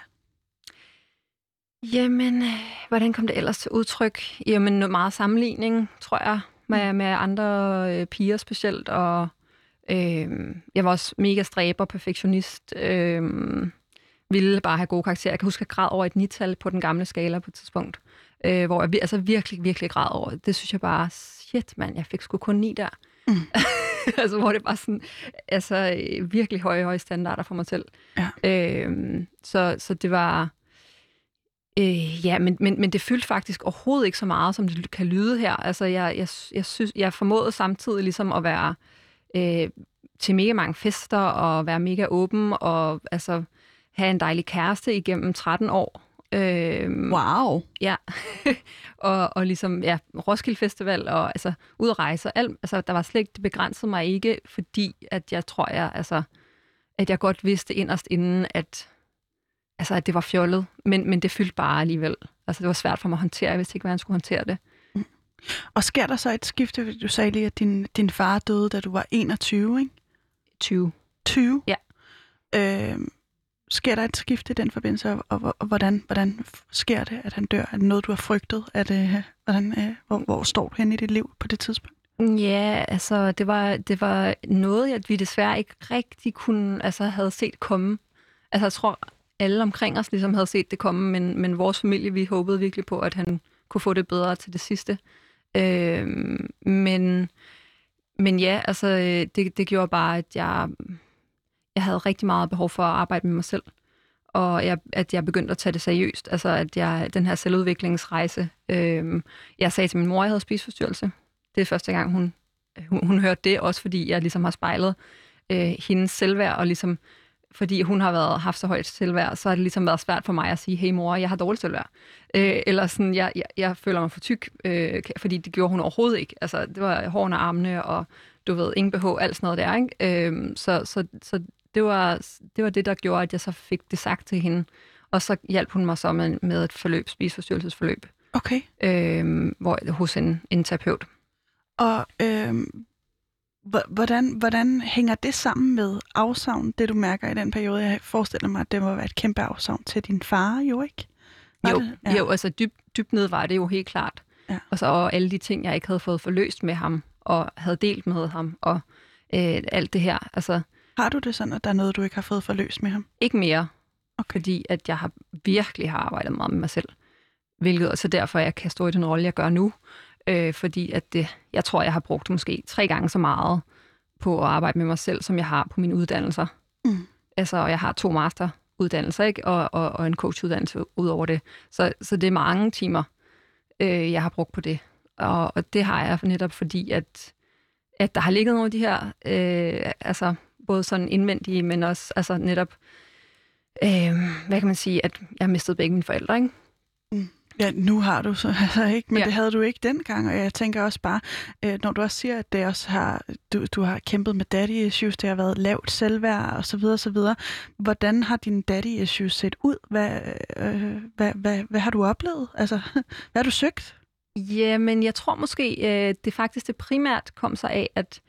Jamen, øh, hvordan kom det ellers til udtryk? Jamen, meget sammenligning, tror jeg, med, mm. med andre øh, piger specielt, og øh, jeg var også mega stræber, perfektionist, øh, ville bare have gode karakterer. Jeg kan huske, at jeg græd over et nital på den gamle skala på et tidspunkt, øh, hvor jeg altså virkelig, virkelig græd over det. Det synes jeg bare, shit mand, jeg fik sgu kun ni der. Mm. altså, hvor det var sådan, altså, virkelig høje, høje standarder for mig selv. Ja. Øhm, så, så det var... Øh, ja, men, men, men det fyldte faktisk overhovedet ikke så meget, som det kan lyde her. Altså, jeg, jeg, jeg, synes, jeg formåede samtidig ligesom at være øh, til mega mange fester, og være mega åben, og altså have en dejlig kæreste igennem 13 år. Øh, wow. Ja, og, og ligesom ja, Roskilde Festival og altså ud at rejse. Og alt, altså, der var slet ikke, det begrænsede mig ikke, fordi at jeg tror, jeg, altså, at jeg godt vidste inderst inden, at, altså, at det var fjollet. Men, men det fyldte bare alligevel. Altså det var svært for mig at håndtere, vidste ikke, hvordan jeg skulle håndtere det. Mm. Og sker der så et skifte? Du sagde lige, at din, din far døde, da du var 21, ikke? 20. 20? Ja. Øh, sker der et skift i den forbindelse, og, og, og hvordan, hvordan sker det, at han dør? Er det noget, du har frygtet? Er det, hvordan, øh, hvor, hvor står du hen i dit liv på det tidspunkt? Ja, altså det var, det var noget, at vi desværre ikke rigtig kunne, altså havde set komme. Altså jeg tror, alle omkring os ligesom havde set det komme, men, men vores familie, vi håbede virkelig på, at han kunne få det bedre til det sidste. Øh, men, men ja, altså øh, det, det gjorde bare, at jeg jeg havde rigtig meget behov for at arbejde med mig selv, og jeg, at jeg begyndte at tage det seriøst. Altså, at jeg, den her selvudviklingsrejse, øh, jeg sagde til min mor, at jeg havde spiseforstyrrelse. Det er første gang, hun, hun, hun hørte det, også fordi jeg ligesom har spejlet øh, hendes selvværd, og ligesom, fordi hun har været, haft så højt selvværd, så har det ligesom været svært for mig at sige, hey mor, jeg har dårligt selvværd. Øh, eller sådan, jeg, jeg, jeg føler mig for tyk, øh, fordi det gjorde hun overhovedet ikke. Altså, det var hårene og armene, og du ved, ingen BH, alt sådan noget der, ikke? Øh, så, så, så det var, det var det, der gjorde, at jeg så fik det sagt til hende. Og så hjalp hun mig så med, med et forløb, spiseforstyrrelsesforløb. Okay. Øhm, hvor, hos en, en terapeut. Og øhm, hvordan, hvordan hænger det sammen med afsavn, det du mærker i den periode? Jeg forestiller mig, at det må være et kæmpe afsavn til din far, jo ikke? Var jo, det? Ja. jo, altså dybt dyb ned var det jo helt klart. Ja. Og så og alle de ting, jeg ikke havde fået forløst med ham, og havde delt med ham, og øh, alt det her. Altså, har du det sådan, at der er noget, du ikke har fået forløst med ham? Ikke mere, okay. fordi at jeg har virkelig har arbejdet meget med mig selv. Hvilket også derfor, jeg kan stå i den rolle, jeg gør nu. Øh, fordi at det, jeg tror, jeg har brugt måske tre gange så meget på at arbejde med mig selv, som jeg har på mine uddannelser. Mm. Altså, og jeg har to masteruddannelser, ikke? Og, og, og en coachuddannelse ud over det. Så, så det er mange timer, øh, jeg har brugt på det. Og, og det har jeg netop fordi, at, at der har ligget nogle af de her øh, altså, både sådan indvendige, men også altså netop, øh, hvad kan man sige, at jeg har mistet begge mine forældre, ikke? Mm. Ja, nu har du så altså ikke, men ja. det havde du ikke dengang, og jeg tænker også bare, øh, når du også siger, at det også har, du, du har kæmpet med daddy issues, det har været lavt selvværd og så videre, så videre. Hvordan har dine daddy issues set ud? Hvad, øh, hvad, hvad, hvad har du oplevet? Altså, hvad har du søgt? Jamen, jeg tror måske, øh, det faktisk det primært kom sig af, at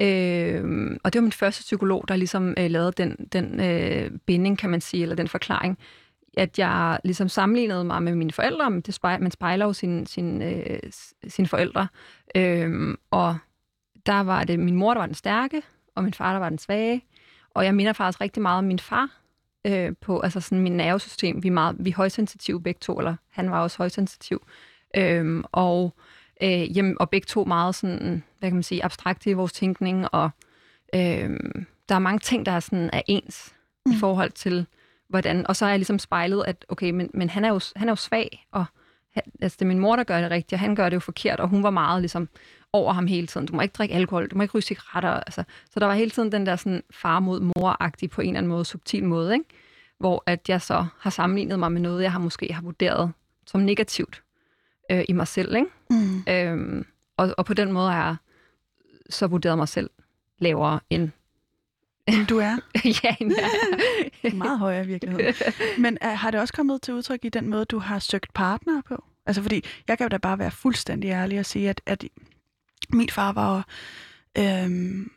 Øh, og det var min første psykolog, der ligesom øh, lavede den, den øh, binding, kan man sige, eller den forklaring, at jeg ligesom sammenlignede mig med mine forældre, men det spejler, man spejler jo sine sin, øh, sin forældre. Øh, og der var det min mor, der var den stærke, og min far, der var den svage. Og jeg minder faktisk rigtig meget om min far, øh, på altså sådan min nervesystem. Vi er, meget, vi er højsensitive begge to, eller han var også højsensitiv. Øh, og Øh, jamen, og begge to meget sådan, hvad kan man sige, abstrakte i vores tænkning, og øh, der er mange ting, der er, sådan, er ens. mm. i forhold til, hvordan... Og så har jeg ligesom spejlet, at okay, men, men han, er jo, han er jo svag, og han, altså, det er min mor, der gør det rigtigt, og han gør det jo forkert, og hun var meget ligesom over ham hele tiden. Du må ikke drikke alkohol, du må ikke ryge cigaretter. Altså, så der var hele tiden den der sådan far mod mor på en eller anden måde, subtil måde, ikke? hvor at jeg så har sammenlignet mig med noget, jeg har måske har vurderet som negativt øh, i mig selv. Ikke? Mm. Øhm, og, og på den måde har jeg så vurderet mig selv lavere end end du er. ja, ja. Meget højere i virkeligheden. Men uh, har det også kommet til udtryk i den måde, du har søgt partner på? Altså fordi, jeg kan jo da bare være fuldstændig ærlig og sige, at, at min far var øhm,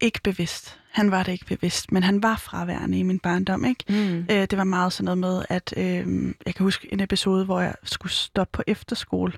ikke bevidst. Han var det ikke bevidst, men han var fraværende i min barndom. Ikke? Mm. Øh, det var meget sådan noget med, at øh, jeg kan huske en episode, hvor jeg skulle stoppe på efterskole.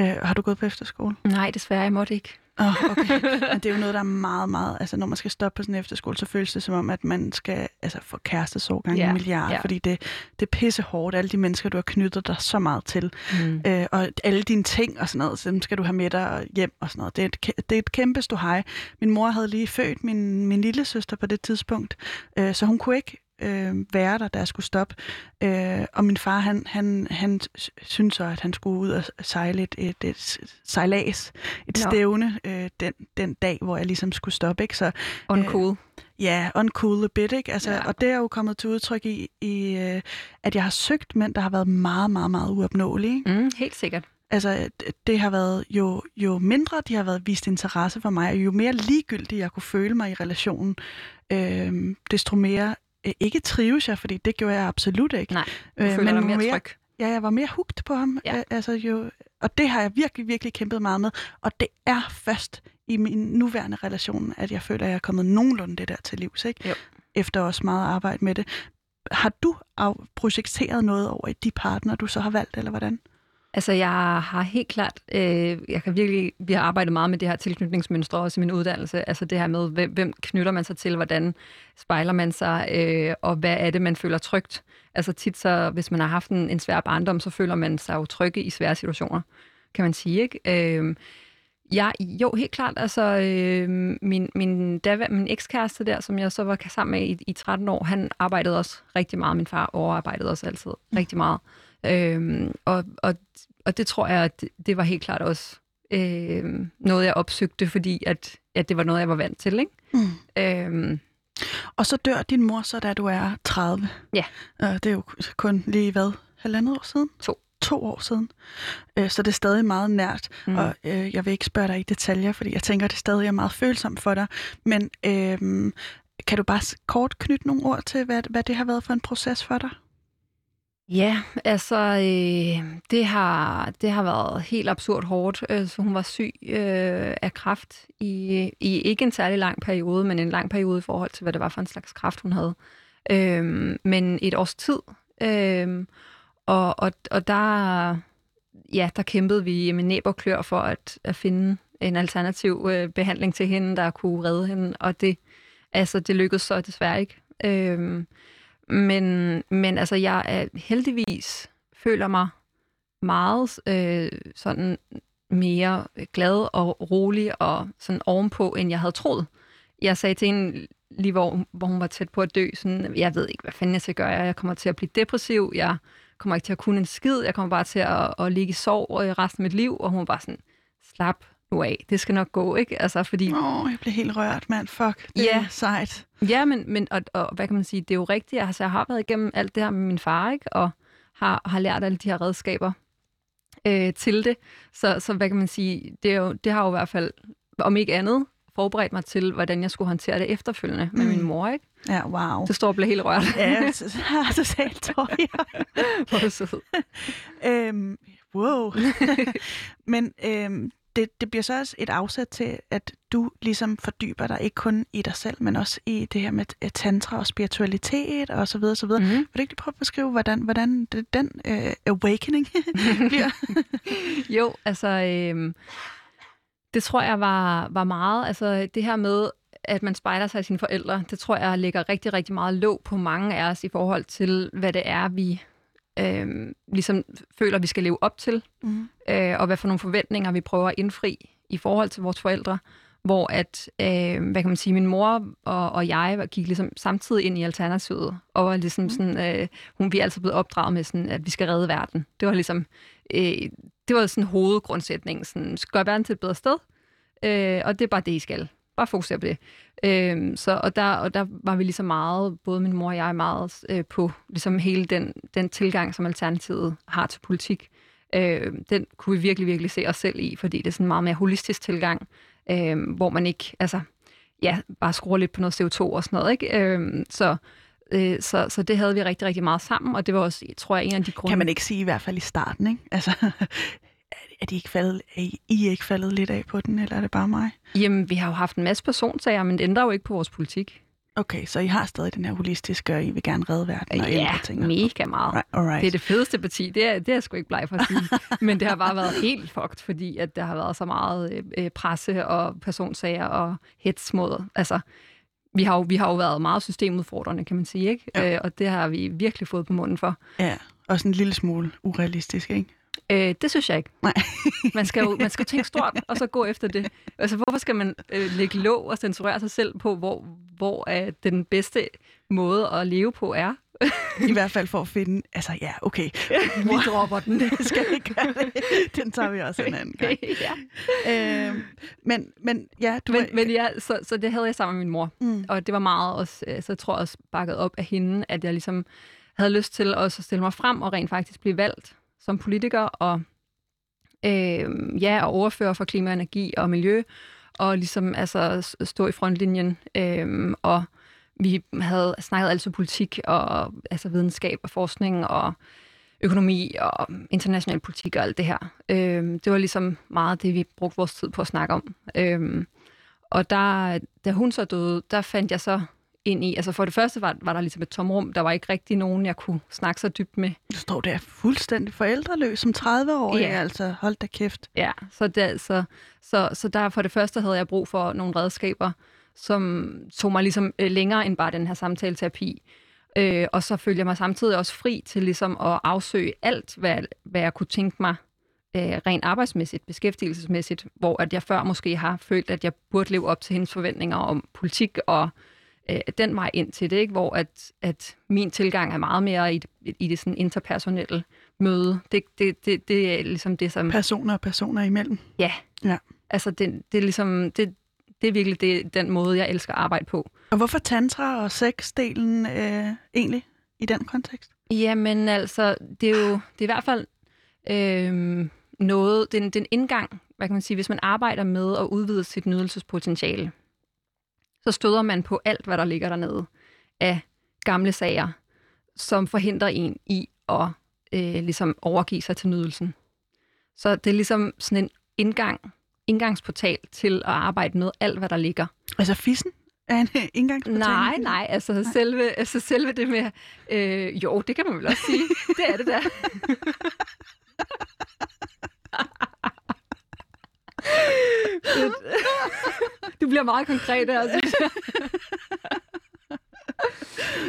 Øh, har du gået på efterskole? Nej, desværre, jeg måtte ikke. Oh, okay. Men det er jo noget, der er meget, meget... Altså, når man skal stoppe på sådan en efterskole, så føles det som om, at man skal altså, få kærestesorg gange yeah, en milliard, yeah. fordi det, det er pisse hårdt. Alle de mennesker, du har knyttet dig så meget til, mm. øh, og alle dine ting og sådan noget, så dem skal du have med dig hjem og sådan noget. Det er et, det er et kæmpe ståhej. Min mor havde lige født min, min lille søster på det tidspunkt, øh, så hun kunne ikke øh, være der, skulle stoppe. Øh, og min far, han, han, han synes så, at han skulle ud og sejle et, et, et sejlads, et no. stævne øh, den, den dag, hvor jeg ligesom skulle stoppe. Ikke? Så, uncool. Øh, Ja, uncool a bit, ikke? Altså, ja. Og det er jo kommet til udtryk i, i øh, at jeg har søgt mænd, der har været meget, meget, meget uopnåelige. Mm, helt sikkert. Altså, det har været, jo, jo mindre de har været vist interesse for mig, og jo mere ligegyldig jeg kunne føle mig i relationen, øh, desto mere øh, ikke trives jeg, fordi det gjorde jeg absolut ikke. Nej, du øh, men dig mere tryg. Ja, jeg var mere hugt på ham. Ja. Øh, altså, jo, og det har jeg virkelig, virkelig kæmpet meget med. Og det er først i min nuværende relation, at jeg føler, at jeg er kommet nogenlunde det der til livs. Ikke? Jo. Efter også meget arbejde med det. Har du projekteret noget over i de partner, du så har valgt, eller hvordan? Altså, jeg har helt klart, øh, jeg kan virkelig, vi har arbejdet meget med det her tilknytningsmønstre også i min uddannelse. Altså det her med, hvem, hvem knytter man sig til, hvordan spejler man sig, øh, og hvad er det, man føler trygt. Altså tit så, hvis man har haft en, en svær barndom, så føler man sig jo trygge i svære situationer, kan man sige, ikke? Øh, Ja, jo, helt klart. Altså, øh, min, min, der, min ekskæreste der, som jeg så var sammen med i, i 13 år, han arbejdede også rigtig meget. Min far overarbejdede også altid rigtig meget. Øhm, og, og, og det tror jeg, at det, det var helt klart også øh, noget, jeg opsøgte, fordi at, at det var noget, jeg var vant til. Ikke? Mm. Øhm, og så dør din mor så, da du er 30. Ja. Øh, det er jo kun lige, hvad, halvandet år siden? To. To år siden. Øh, så det er stadig meget nært. Mm. Og øh, jeg vil ikke spørge dig i detaljer, fordi jeg tænker, det stadig er meget følsomt for dig. Men øh, kan du bare kort knytte nogle ord til, hvad, hvad det har været for en proces for dig? Ja, altså øh, det, har, det har været helt absurd hårdt. Øh, så hun var syg øh, af kræft i, i ikke en særlig lang periode, men en lang periode i forhold til, hvad det var for en slags kræft, hun havde. Øh, men et års tid. Øh, og, og, og der, ja, der kæmpede vi med næb og klør for at, at finde en alternativ øh, behandling til hende, der kunne redde hende. Og det, altså, det lykkedes så desværre ikke. Øh, men, men altså, jeg er heldigvis føler mig meget øh, sådan mere glad og rolig og sådan ovenpå, end jeg havde troet. Jeg sagde til en lige hvor, hvor hun var tæt på at dø, sådan, jeg ved ikke, hvad fanden jeg skal gøre. Jeg kommer til at blive depressiv, jeg kommer ikke til at kunne en skid, jeg kommer bare til at, at ligge i sorg resten af mit liv, og hun var bare sådan, slap nu af, det skal nok gå, ikke? Altså, fordi... Åh, oh, jeg blev helt rørt, mand. Fuck, det ja. er sejt. Ja, men, men og, og, hvad kan man sige, det er jo rigtigt. Altså, jeg har været igennem alt det her med min far, ikke? Og har, har lært alle de her redskaber øh, til det. Så, så hvad kan man sige, det, er jo, det har jo i hvert fald, om ikke andet, forberedt mig til, hvordan jeg skulle håndtere det efterfølgende med mm. min mor, ikke? Ja, wow. Det står og bliver helt rørt. Ja, så sagt tøjer. Hvor sød. øhm, wow. Men øhm, det, det bliver så også et afsæt til, at du ligesom fordyber dig ikke kun i dig selv, men også i det her med tantra og spiritualitet og så videre, så videre. Mm-hmm. Vil du ikke lige prøve at beskrive, hvordan, hvordan det, den uh, awakening bliver? jo, altså... Øh, det tror jeg var, var meget, altså det her med, at man spejler sig i sine forældre, det tror jeg lægger rigtig, rigtig meget låg på mange af os i forhold til, hvad det er, vi øh, ligesom føler, vi skal leve op til, mm. øh, og hvad for nogle forventninger vi prøver at indfri i forhold til vores forældre. hvor at, øh, hvad kan man sige, min mor og, og jeg gik ligesom samtidig ind i Alternativet, og var ligesom sådan, øh, hun vi er altid blevet opdraget med sådan, at vi skal redde verden. Det var ligesom, øh, det var sådan hovedgrundsætningen, sådan, gør verden til et bedre sted, øh, og det er bare det, I skal. Bare fokusere på det. Øhm, så, og, der, og der var vi ligesom meget, både min mor og jeg, meget øh, på ligesom hele den, den tilgang, som Alternativet har til politik. Øh, den kunne vi virkelig, virkelig se os selv i, fordi det er sådan en meget mere holistisk tilgang, øh, hvor man ikke altså, ja, bare skruer lidt på noget CO2 og sådan noget. Ikke? Øh, så, øh, så, så det havde vi rigtig, rigtig meget sammen, og det var også, tror jeg, en af de grunde... Kan man ikke sige i hvert fald i starten, ikke? Altså, er, de ikke faldet, er I ikke faldet lidt af på den, eller er det bare mig? Jamen, vi har jo haft en masse personsager, men det ændrer jo ikke på vores politik. Okay, så I har stadig den her holistiske, og I vil gerne redde verden og ja, ændre ting? mega meget. Right, alright. Det er det fedeste parti, det er, det er jeg sgu ikke bleg for at sige. Men det har bare været helt fucked, fordi at der har været så meget øh, presse og personsager og hets mod. Altså, vi har, jo, vi har jo været meget systemudfordrende, kan man sige, ikke? Ja. Øh, og det har vi virkelig fået på munden for. Ja, også en lille smule urealistisk, ikke? Øh, det synes jeg ikke. Nej. man skal jo man skal tænke stort, og så gå efter det. Altså, hvorfor skal man øh, lægge låg og censurere sig selv på, hvor, hvor øh, den bedste måde at leve på er? I hvert fald for at finde, altså ja, okay, Vi dropper den. det skal vi gøre det. Den tager vi også en anden gang. ja. Øh, men, men ja, du Men, men ja, så, så det havde jeg sammen med min mor. Mm. Og det var meget også, øh, så tror jeg også bakket op af hende, at jeg ligesom havde lyst til også at stille mig frem og rent faktisk blive valgt som politiker og øh, ja, og ordfører for klima, energi og miljø, og ligesom altså stå i frontlinjen. Øh, og vi havde snakket altså politik og altså videnskab og forskning og økonomi og international politik og alt det her. Øh, det var ligesom meget det, vi brugte vores tid på at snakke om. Øh, og der, da hun så døde, der fandt jeg så ind i, altså for det første var, var der ligesom et tomrum, der var ikke rigtig nogen, jeg kunne snakke så dybt med. Du står der fuldstændig forældreløs som 30 år, Ja. altså hold da kæft. Ja, så, der, så, så, så der for det første havde jeg brug for nogle redskaber, som tog mig ligesom øh, længere end bare den her samtaleterapi. Øh, og så følte jeg mig samtidig også fri til ligesom at afsøge alt, hvad, hvad jeg kunne tænke mig øh, rent arbejdsmæssigt, beskæftigelsesmæssigt, hvor at jeg før måske har følt, at jeg burde leve op til hendes forventninger om politik og øh, den vej ind til det, ikke? hvor at, at min tilgang er meget mere i det, i det sådan interpersonelle møde. Det, det, det, det er ligesom det, som... Personer og personer imellem. Ja. Ja. Altså, det, det er ligesom, det, det er virkelig det, den måde, jeg elsker at arbejde på. Og hvorfor tantra og sex-delen øh, egentlig i den kontekst? Jamen altså, det er jo det er i hvert fald øh, noget, det er, en, det er en indgang, hvad kan man sige, hvis man arbejder med at udvide sit nydelsespotentiale, så støder man på alt, hvad der ligger dernede af gamle sager, som forhindrer en i at øh, ligesom overgive sig til nydelsen. Så det er ligesom sådan en indgang, indgangsportal til at arbejde med alt, hvad der ligger. Altså fissen er en øh, indgangsportal? Nej, nej, altså nej. selve, altså selve det med, øh, jo, det kan man vel også sige. Det er det da. Du bliver meget konkret her, synes jeg.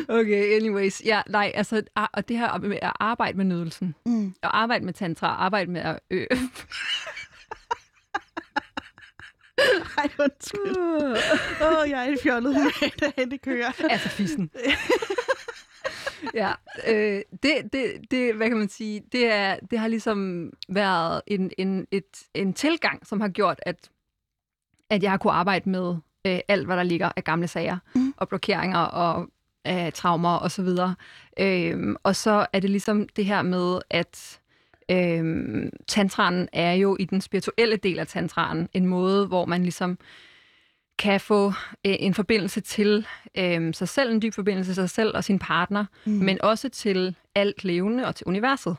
Okay, anyways. Ja, nej, altså, og det her med at arbejde med nydelsen, Mm. og arbejde med tantra, arbejde med at ø- Ej, undskyld. Åh, oh, jeg er i fjollet med, det kører. altså fissen. ja, øh, det, det, det, hvad kan man sige, det, er, det har ligesom været en, en, et, en tilgang, som har gjort, at, at jeg har kunne arbejde med øh, alt, hvad der ligger af gamle sager, Mm. og blokeringer og øh, traumer og så videre. Øh, og så er det ligesom det her med, at øh, tantraen er jo i den spirituelle del af tantraen en måde, hvor man ligesom kan få øh, en forbindelse til øh, sig selv, en dyb forbindelse til sig selv og sin partner, Mm. mm. men også til alt levende og til universet.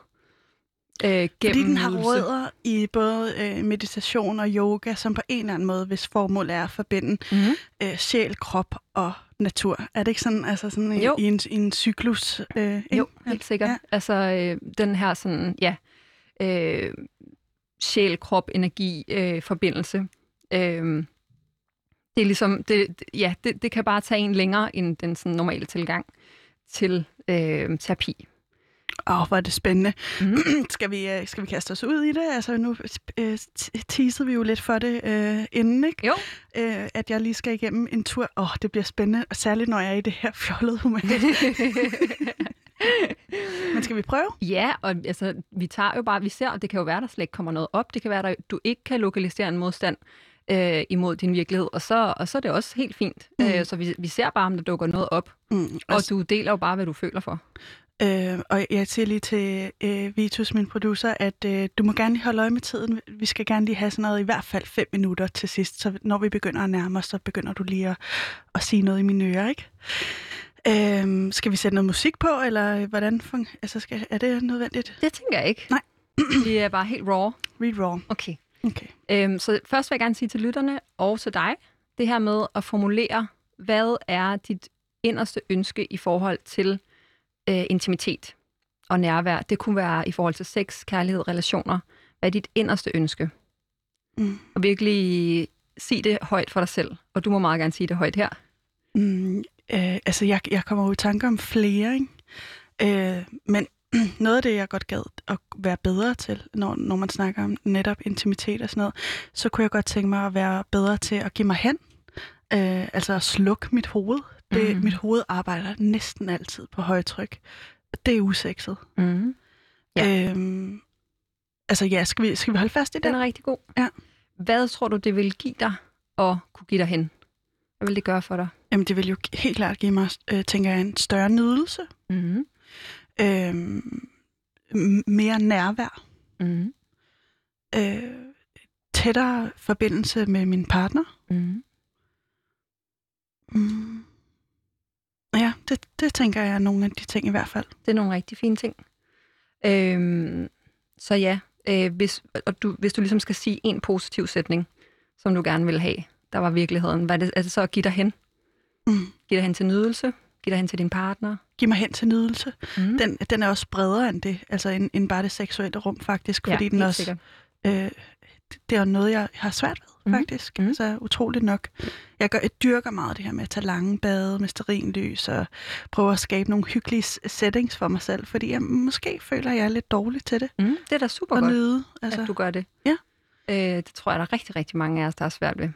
Øh, gennem Fordi den har rødder i både øh, meditation og yoga, som på en eller anden måde, hvis formål er at forbinde Mm-hmm. øh, sjæl, krop og natur. Er det ikke sådan, altså sådan i, Jo. i, en, i en cyklus? Øh? Jo, helt sikkert. Ja. Altså øh, den her sådan, ja, øh, sjæl, krop, energi, øh, forbindelse. Øh, det er ligesom, det, ja, det, det kan bare tage en længere end den sådan normale tilgang til øh, terapi. Åh, oh, hvor er det spændende. Mhm. skal, vi, øh, skal vi kaste os ud i det? Altså, nu øh, teasede vi jo lidt for det øh, inden, ikke? Jo. Øh, at jeg lige skal igennem en tur. Åh, oh, det bliver spændende, og særligt når jeg er i det her fjollede humør. Men skal vi prøve? Ja, og altså, vi tager jo bare, vi ser, og det kan jo være, der slet ikke kommer noget op. Det kan være, at du ikke kan lokalisere en modstand øh, imod din virkelighed, og så, og så er det også helt fint. Mm. Mm. Øh, så vi, vi ser bare, om der dukker noget op, Mm, og du deler jo bare, hvad du føler for. Øh, og jeg siger lige til øh, Vitus, min producer, at øh, du må gerne lige holde øje med tiden. Vi skal gerne lige have sådan noget i hvert fald fem minutter til sidst, så når vi begynder at nærme os, så begynder du lige at, at sige noget i mine ører, ikke? Øh, skal vi sætte noget musik på, eller hvordan altså skal, er det nødvendigt? Det tænker jeg ikke. Nej. vi er bare helt raw. Read raw. Okay. Okay. Øhm, så først vil jeg gerne sige til lytterne og til dig, det her med at formulere, hvad er dit inderste ønske i forhold til øh, intimitet og nærvær. Det kunne være i forhold til sex, kærlighed, relationer. Hvad er dit inderste ønske? Mm. Og virkelig sig det højt for dig selv. Og du må meget gerne sige det højt her. Mm, øh, altså, jeg, jeg kommer jo i tanke om flere, ikke? Øh, men noget af det, jeg godt gad at være bedre til, når, når man snakker om netop intimitet og sådan noget, så kunne jeg godt tænke mig at være bedre til at give mig hen. Øh, altså at slukke mit hoved. Det, mm. Mit hoved arbejder næsten altid på højtryk. Det er usekset. Mm. Ja. Øhm, altså ja, skal vi, skal vi holde fast i Den det? er rigtig god. Ja. Hvad tror du, det vil give dig at kunne give dig hen? Hvad vil det gøre for dig? Jamen det vil jo helt klart give mig, øh, tænker jeg, en større nydelse. Mm. M- mere nærvær. Mm. øh, tættere forbindelse med min partner. Mm. Mm. Ja, det, det tænker jeg er nogle af de ting i hvert fald. Det er nogle rigtig fine ting. Øhm, så ja, øh, hvis, og du, hvis du ligesom skal sige en positiv sætning, som du gerne vil have, der var virkeligheden, hvad er det, er det så at give dig hen? Mm. Give dig hen til nydelse? Give dig hen til din partner? Giv mig hen til nydelse. Mm. Den, den er også bredere end det, altså end, end bare det seksuelle rum faktisk, fordi den også, sikkert. øh, det er noget, jeg har svært ved Mhm. faktisk. Mhm. Altså utroligt nok. Jeg, gør, jeg dyrker meget det her med at tage lange bade med sterinlys og prøve at skabe nogle hyggelige settings for mig selv, fordi jeg måske føler, at jeg er lidt dårlig til det. Mm. Det er da super At godt, nyde. altså. At du gør det. Ja. Øh, det tror jeg, der er rigtig, rigtig mange af os, der er svært ved.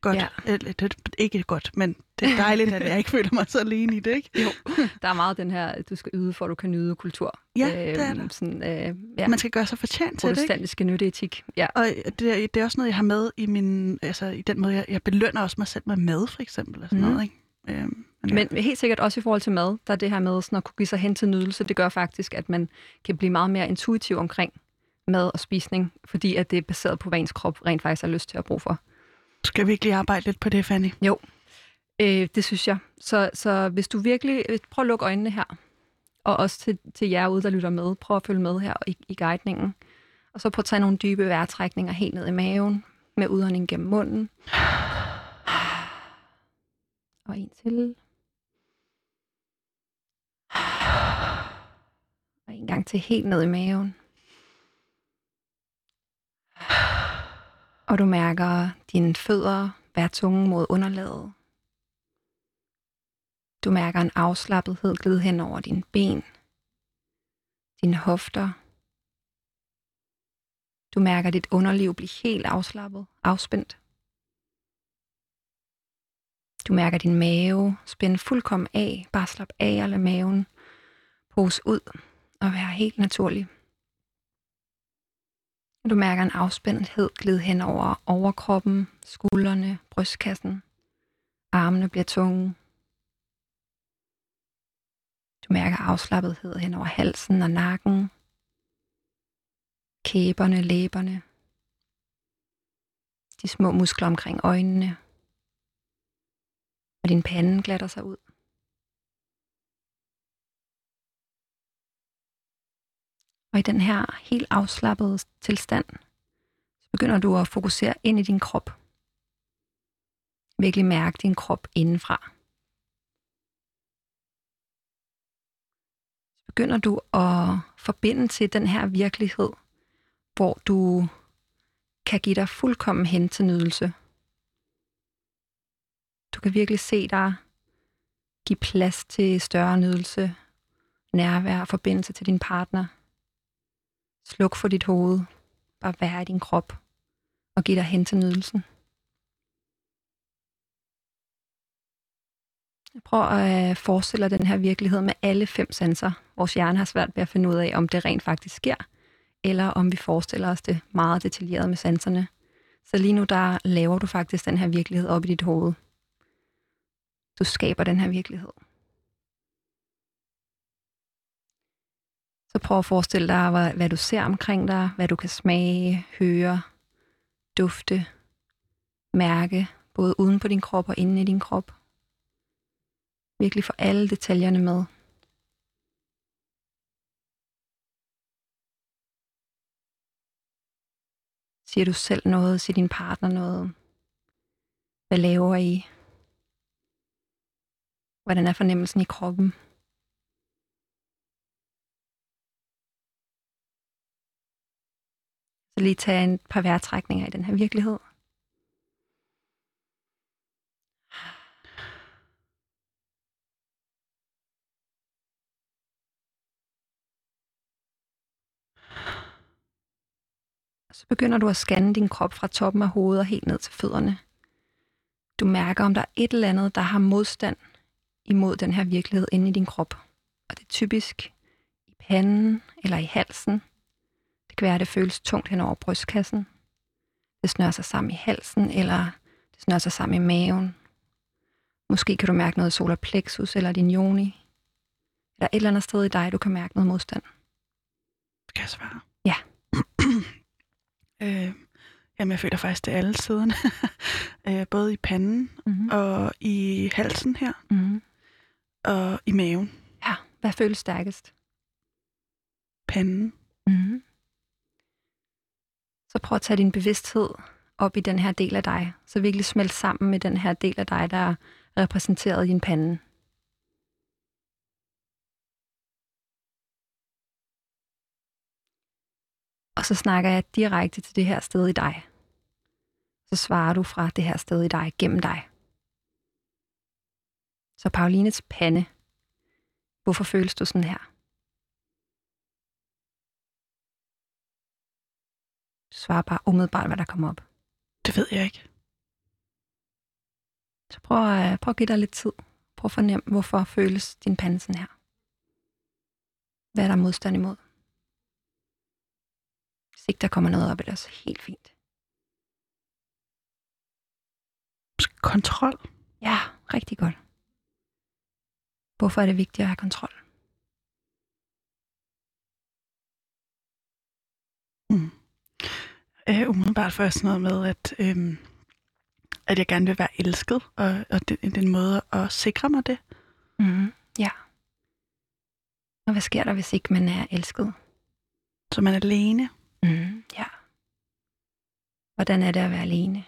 Godt. Ja. Eller, det er ikke godt, men det er dejligt, at jeg ikke føler mig så alene i det, ikke? Der er meget den her, at du skal yde, for at du kan nyde kultur. Ja, det er Øhm, der. Sådan, øh, ja, Man skal gøre sig fortjent til det, ikke? protestantiske nytteetik. Ja. Og det er, det er også noget, jeg har med i min, altså i den måde, jeg, jeg belønner også mig selv med mad, for eksempel, og sådan Mhm. noget, ikke? Øhm, men, Men helt sikkert også i forhold til mad, der er det her med sådan at kunne give sig hen til nydelse, det gør faktisk, at man kan blive meget mere intuitiv omkring mad og spisning, fordi at det er baseret på, hvad ens krop rent faktisk har lyst til at bruge for skal vi ikke lige arbejde lidt på det, Fanny? Jo, Øh, det synes jeg. Så, så hvis du virkelig... Prøv at lukke øjnene her. Og også til, til jer ude, der lytter med. Prøv at følge med her i, i guidningen. Og så prøv at tage nogle dybe vejrtrækninger helt ned i maven, med udånding gennem munden. Og en til. Og en gang til helt ned i maven. Og du mærker dine fødder være tunge mod underlaget. Du mærker en afslappethed glide hen over dine ben, dine hofter. Du mærker dit underliv blive helt afslappet, afspændt. Du mærker din mave spænde fuldkommen af. Bare slap af og lad maven pose ud og være helt naturlig. Du mærker en afspændthed glide hen over overkroppen, skuldrene, brystkassen. Armene bliver tunge. Du mærker afslappethed hen over halsen og nakken. Kæberne, læberne. De små muskler omkring øjnene. Og din pande glatter sig ud. Og i den her helt afslappede tilstand, så begynder du at fokusere ind i din krop. Virkelig mærke din krop indenfra. Så begynder du at forbinde til den her virkelighed, hvor du kan give dig fuldkommen hen til nydelse. Du kan virkelig se dig give plads til større nydelse, nærvær og forbindelse til din partner. Sluk for dit hoved. Bare vær i din krop. Og giv dig hen til nydelsen. Prøv at øh, forestille dig den her virkelighed med alle fem sanser. Vores hjerne har svært ved at finde ud af, om det rent faktisk sker, eller om vi forestiller os det meget detaljeret med sanserne. Så lige nu, der laver du faktisk den her virkelighed op i dit hoved. Du skaber den her virkelighed. Så prøv at forestille dig, hvad, hvad du ser omkring dig, hvad du kan smage, høre, dufte, mærke, både uden på din krop og inde i din krop. Virkelig få alle detaljerne med. Siger du selv noget? Siger din partner noget? Hvad laver I? Hvordan er fornemmelsen i kroppen? Så lige tage en par vejrtrækninger i den her virkelighed. Så begynder du at scanne din krop fra toppen af hovedet og helt ned til fødderne. Du mærker, om der er et eller andet, der har modstand imod den her virkelighed inde i din krop. Og det er typisk i panden eller i halsen. Det kan at det føles tungt hen over brystkassen. Det snører sig sammen i halsen, eller det snører sig sammen i maven. Måske kan du mærke noget solar plexus eller din yoni. Eller et eller andet sted i dig, du kan mærke noget modstand. Skal jeg svare? Ja. øh, jamen, jeg føler faktisk, det alle siderne. øh, både i panden Mm-hmm. og i halsen her, Mm-hmm. og i maven. Ja, hvad føles stærkest? Panden. Mm-hmm. Så prøv at tage din bevidsthed op i den her del af dig. Så virkelig smelt sammen med den her del af dig, der er repræsenteret i din pande. Og så snakker jeg direkte til det her sted i dig. Så svarer du fra det her sted i dig, gennem dig. Så Paulines pande. Hvorfor føles du sådan her? Svarer bare umiddelbart, hvad der kommer op. Det ved jeg ikke. Så prøv at, prøv at give dig lidt tid. Prøv at fornemme, hvorfor føles din pande sådan her. Hvad er der modstand imod? Hvis ikke der kommer noget op, er det også helt fint. Kontrol. Ja, rigtig godt. Hvorfor er det vigtigt at have kontrol? Øh, umiddelbart får jeg sådan noget med, at, øhm, at jeg gerne vil være elsket, og, og det, det er en måde at sikre mig det. Mm, ja. Og hvad sker der, hvis ikke man er elsket? Så man er alene. Mm, ja. Hvordan er det at være alene?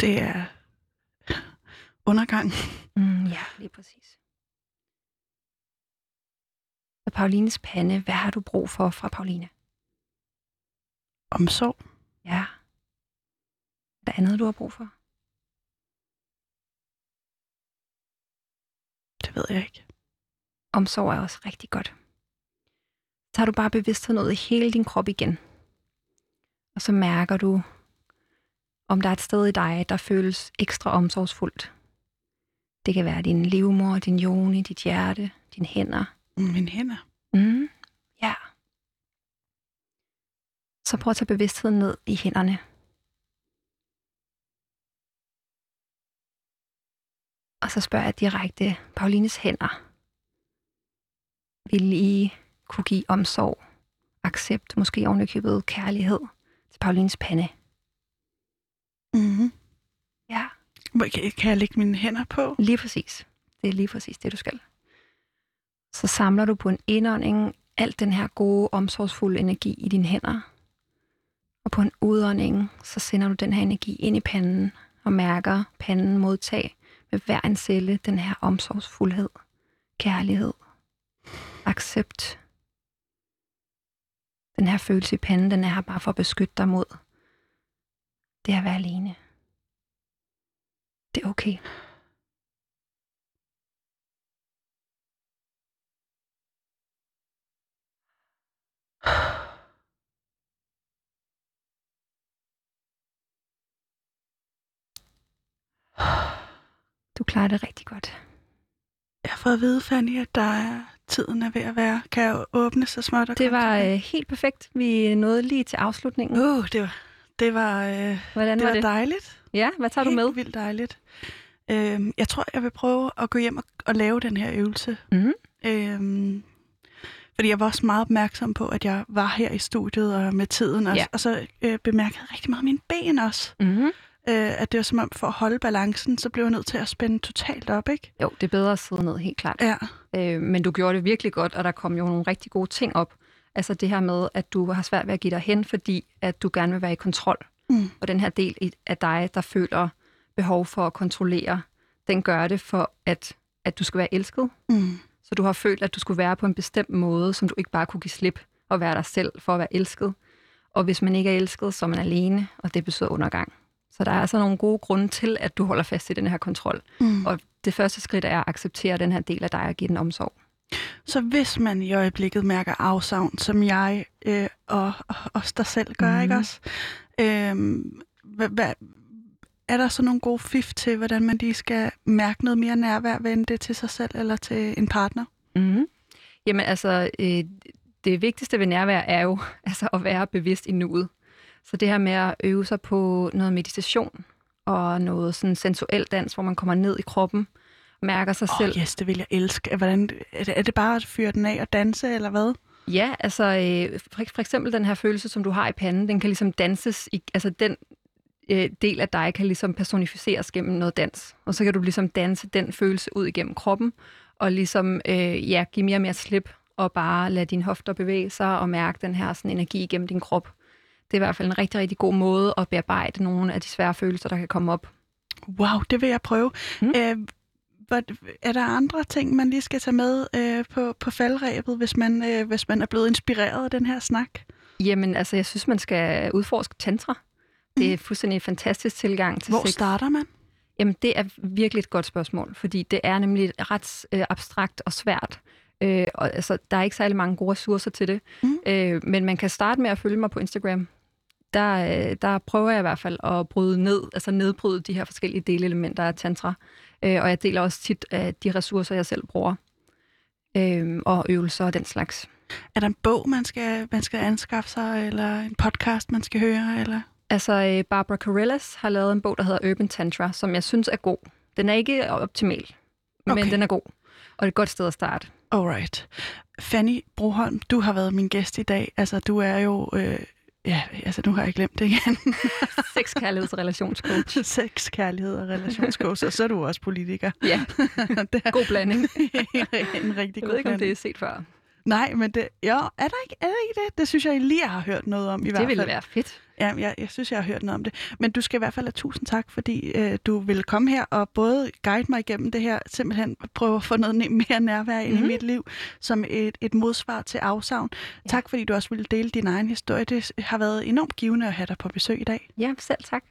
Det er undergang. Mm, ja, lige præcis. Så Paulines pande, hvad har du brug for fra Pauline? Omsorg. Ja. Er der andet, du har brug for? Det ved jeg ikke. Omsorg er også rigtig godt. Så tager du bare bevidstheden ud i hele din krop igen. Og så mærker du, om der er et sted i dig, der føles ekstra omsorgsfuldt. Det kan være din livmor, din joni, dit hjerte, dine hænder. Mine hænder. Mm, ja. Så prøv at tage bevidstheden ned i hænderne. Og så spørger jeg direkte, Paulines hænder. Vil I kunne give omsorg, accept, måske ovenikøbet kærlighed til Paulines pande? Mm-hmm. Ja. Kan, kan jeg lægge mine hænder på? Lige præcis. Det er lige præcis det, du skal. Så samler du på en indånding alt den her gode, omsorgsfulde energi i dine hænder. Og på en udånding, så sender du den her energi ind i panden og mærker panden modtage med hver en celle den her omsorgsfuldhed, kærlighed, accept. Den her følelse i panden, den er her bare for at beskytte dig mod det at være alene. Det er okay. you klarer det rigtig godt. Jeg fået at vide, Fanny, at der er tiden er ved at være. Kan jeg åbne så småt? og Det var øh, helt perfekt. Vi nåede lige til afslutningen. Uh, det var, det var, øh, Hvordan det var var det? dejligt. Ja, hvad tager du Helt med? vildt dejligt. Øhm, jeg tror, jeg vil prøve at gå hjem og, og lave den her øvelse. Mhm. Øhm, fordi jeg var også meget opmærksom på, at jeg var her i studiet og med tiden også. Ja. Og så øh, bemærkede jeg rigtig meget mine ben også. Mm-hmm. Øh, at det var som om, for at holde balancen, så blev jeg nødt til at spænde totalt op, ikke? Jo, det er bedre at sidde ned, helt klart. Ja. Øh, men du gjorde det virkelig godt, og der kom jo nogle rigtig gode ting op. Altså det her med, at du har svært ved at give dig hen, fordi at du gerne vil være i kontrol. Mm. Og den her del af dig, der føler behov for at kontrollere, den gør det for, at, at du skal være elsket. Mm. Så du har følt, at du skulle være på en bestemt måde, som du ikke bare kunne give slip og være dig selv for at være elsket. Og hvis man ikke er elsket, så er man alene, og det betyder undergang. Så der er altså nogle gode grunde til, at du holder fast i den her kontrol. Mm. Og det første skridt er at acceptere den her del af dig og give den omsorg. Så hvis man i øjeblikket mærker afsavn, som jeg øh, og, og os der selv gør, mm. ikke Mhm. også? Øh, hvad, hvad, er der så nogle gode fif til, hvordan man lige skal mærke noget mere nærvær, vende det til sig selv eller til en partner? Mm-hmm. Jamen altså, øh, det vigtigste ved nærvær er jo altså, at være bevidst i nuet. Så det her med at øve sig på noget meditation og noget sådan sensuel dans, hvor man kommer ned i kroppen, mærker sig Åh, selv. oh, yes, det vil jeg elske. Hvordan, er, det, er det bare at fyre den af og danse, eller hvad? Ja, altså øh, for, for eksempel den her følelse, som du har i panden, den kan ligesom danses, i, altså den øh, del af dig kan ligesom personificeres gennem noget dans. Og så kan du ligesom danse den følelse ud igennem kroppen, og ligesom øh, ja, give mere og mere slip, og bare lade dine hofter bevæge sig, og mærke den her sådan, energi igennem din krop. Det er i hvert fald en rigtig, rigtig god måde at bearbejde nogle af de svære følelser, der kan komme op. Wow, det vil jeg prøve. Mm. Mm. Øh, hvad, er der andre ting, man lige skal tage med øh, på, på faldrebet, hvis man, øh, hvis man er blevet inspireret af den her snak? Jamen, altså, jeg synes, man skal udforske tantra. Det er fuldstændig en fantastisk tilgang til Hvor sex. starter man? Jamen, det er virkelig et godt spørgsmål, fordi det er nemlig ret øh, abstrakt og svært. Øh, og, altså, der er ikke særlig mange gode ressourcer til det. Mm. Øh, men man kan starte med at følge mig på Instagram. Der, øh, der prøver jeg i hvert fald at bryde ned, altså nedbryde de her forskellige delelementer af tantra. Øh, og jeg deler også tit øh, de ressourcer, jeg selv bruger. Øh, og øvelser og den slags. Er der en bog, man skal, man skal anskaffe sig, eller en podcast, man skal høre? Eller? Altså, øh, Barbara Carellas har lavet en bog, der hedder Urban Tantra, som jeg synes er god. Den er ikke optimal, men Okay. den er god. Og det er et godt sted at starte. Alright. Fanny Broholm, du har været min gæst i dag. Altså, du er jo... Øh, ja, altså, nu har jeg glemt det igen. Sex, kærligheds- og relationscoach. Sex, kærlighed og relationscoach, og så er du også politiker. Ja, god blanding. en rigtig Jeg god ved ikke, om det blanding. er set før. Nej, men det, jo, er der, ikke, er der ikke det? Det synes jeg lige, jeg har hørt noget om i hvert Det fald. ville være fedt. Ja, jeg, jeg synes, jeg har hørt noget om det. Men du skal i hvert fald have tusind tak, fordi øh, du vil komme her og både guide mig igennem det her, simpelthen prøve at få noget mere nærvær ind Mhm. i mit liv, som et, et modsvar til afsavn. Ja. Tak, fordi du også ville dele din egen historie. Det har været enormt givende at have dig på besøg i dag. Ja, selv tak.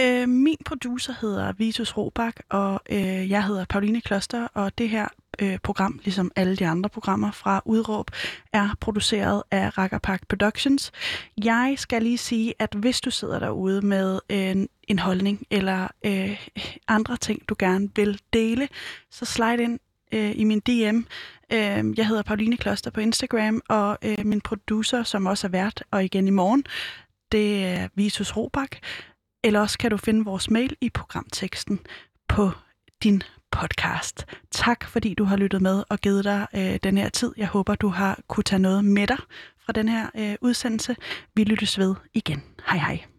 Øh, min producer hedder Vitus Robak, og øh, jeg hedder Pauline Kloster, og det her øh, program, ligesom alle de andre programmer fra Udråb, er produceret af Rakkerpark Productions. Jeg skal lige sige, at hvis du sidder derude med en, en holdning eller øh, andre ting, du gerne vil dele, så slide ind øh, i min DM. Øh, jeg hedder Pauline Kloster på Instagram, og øh, min producer, som også er vært, og igen i morgen, det er Vitus Robak. Eller også kan du finde vores mail i programteksten på din podcast. Tak fordi du har lyttet med og givet dig øh, den her tid. Jeg håber, du har kunne tage noget med dig fra den her øh, udsendelse. Vi lyttes ved igen. Hej hej.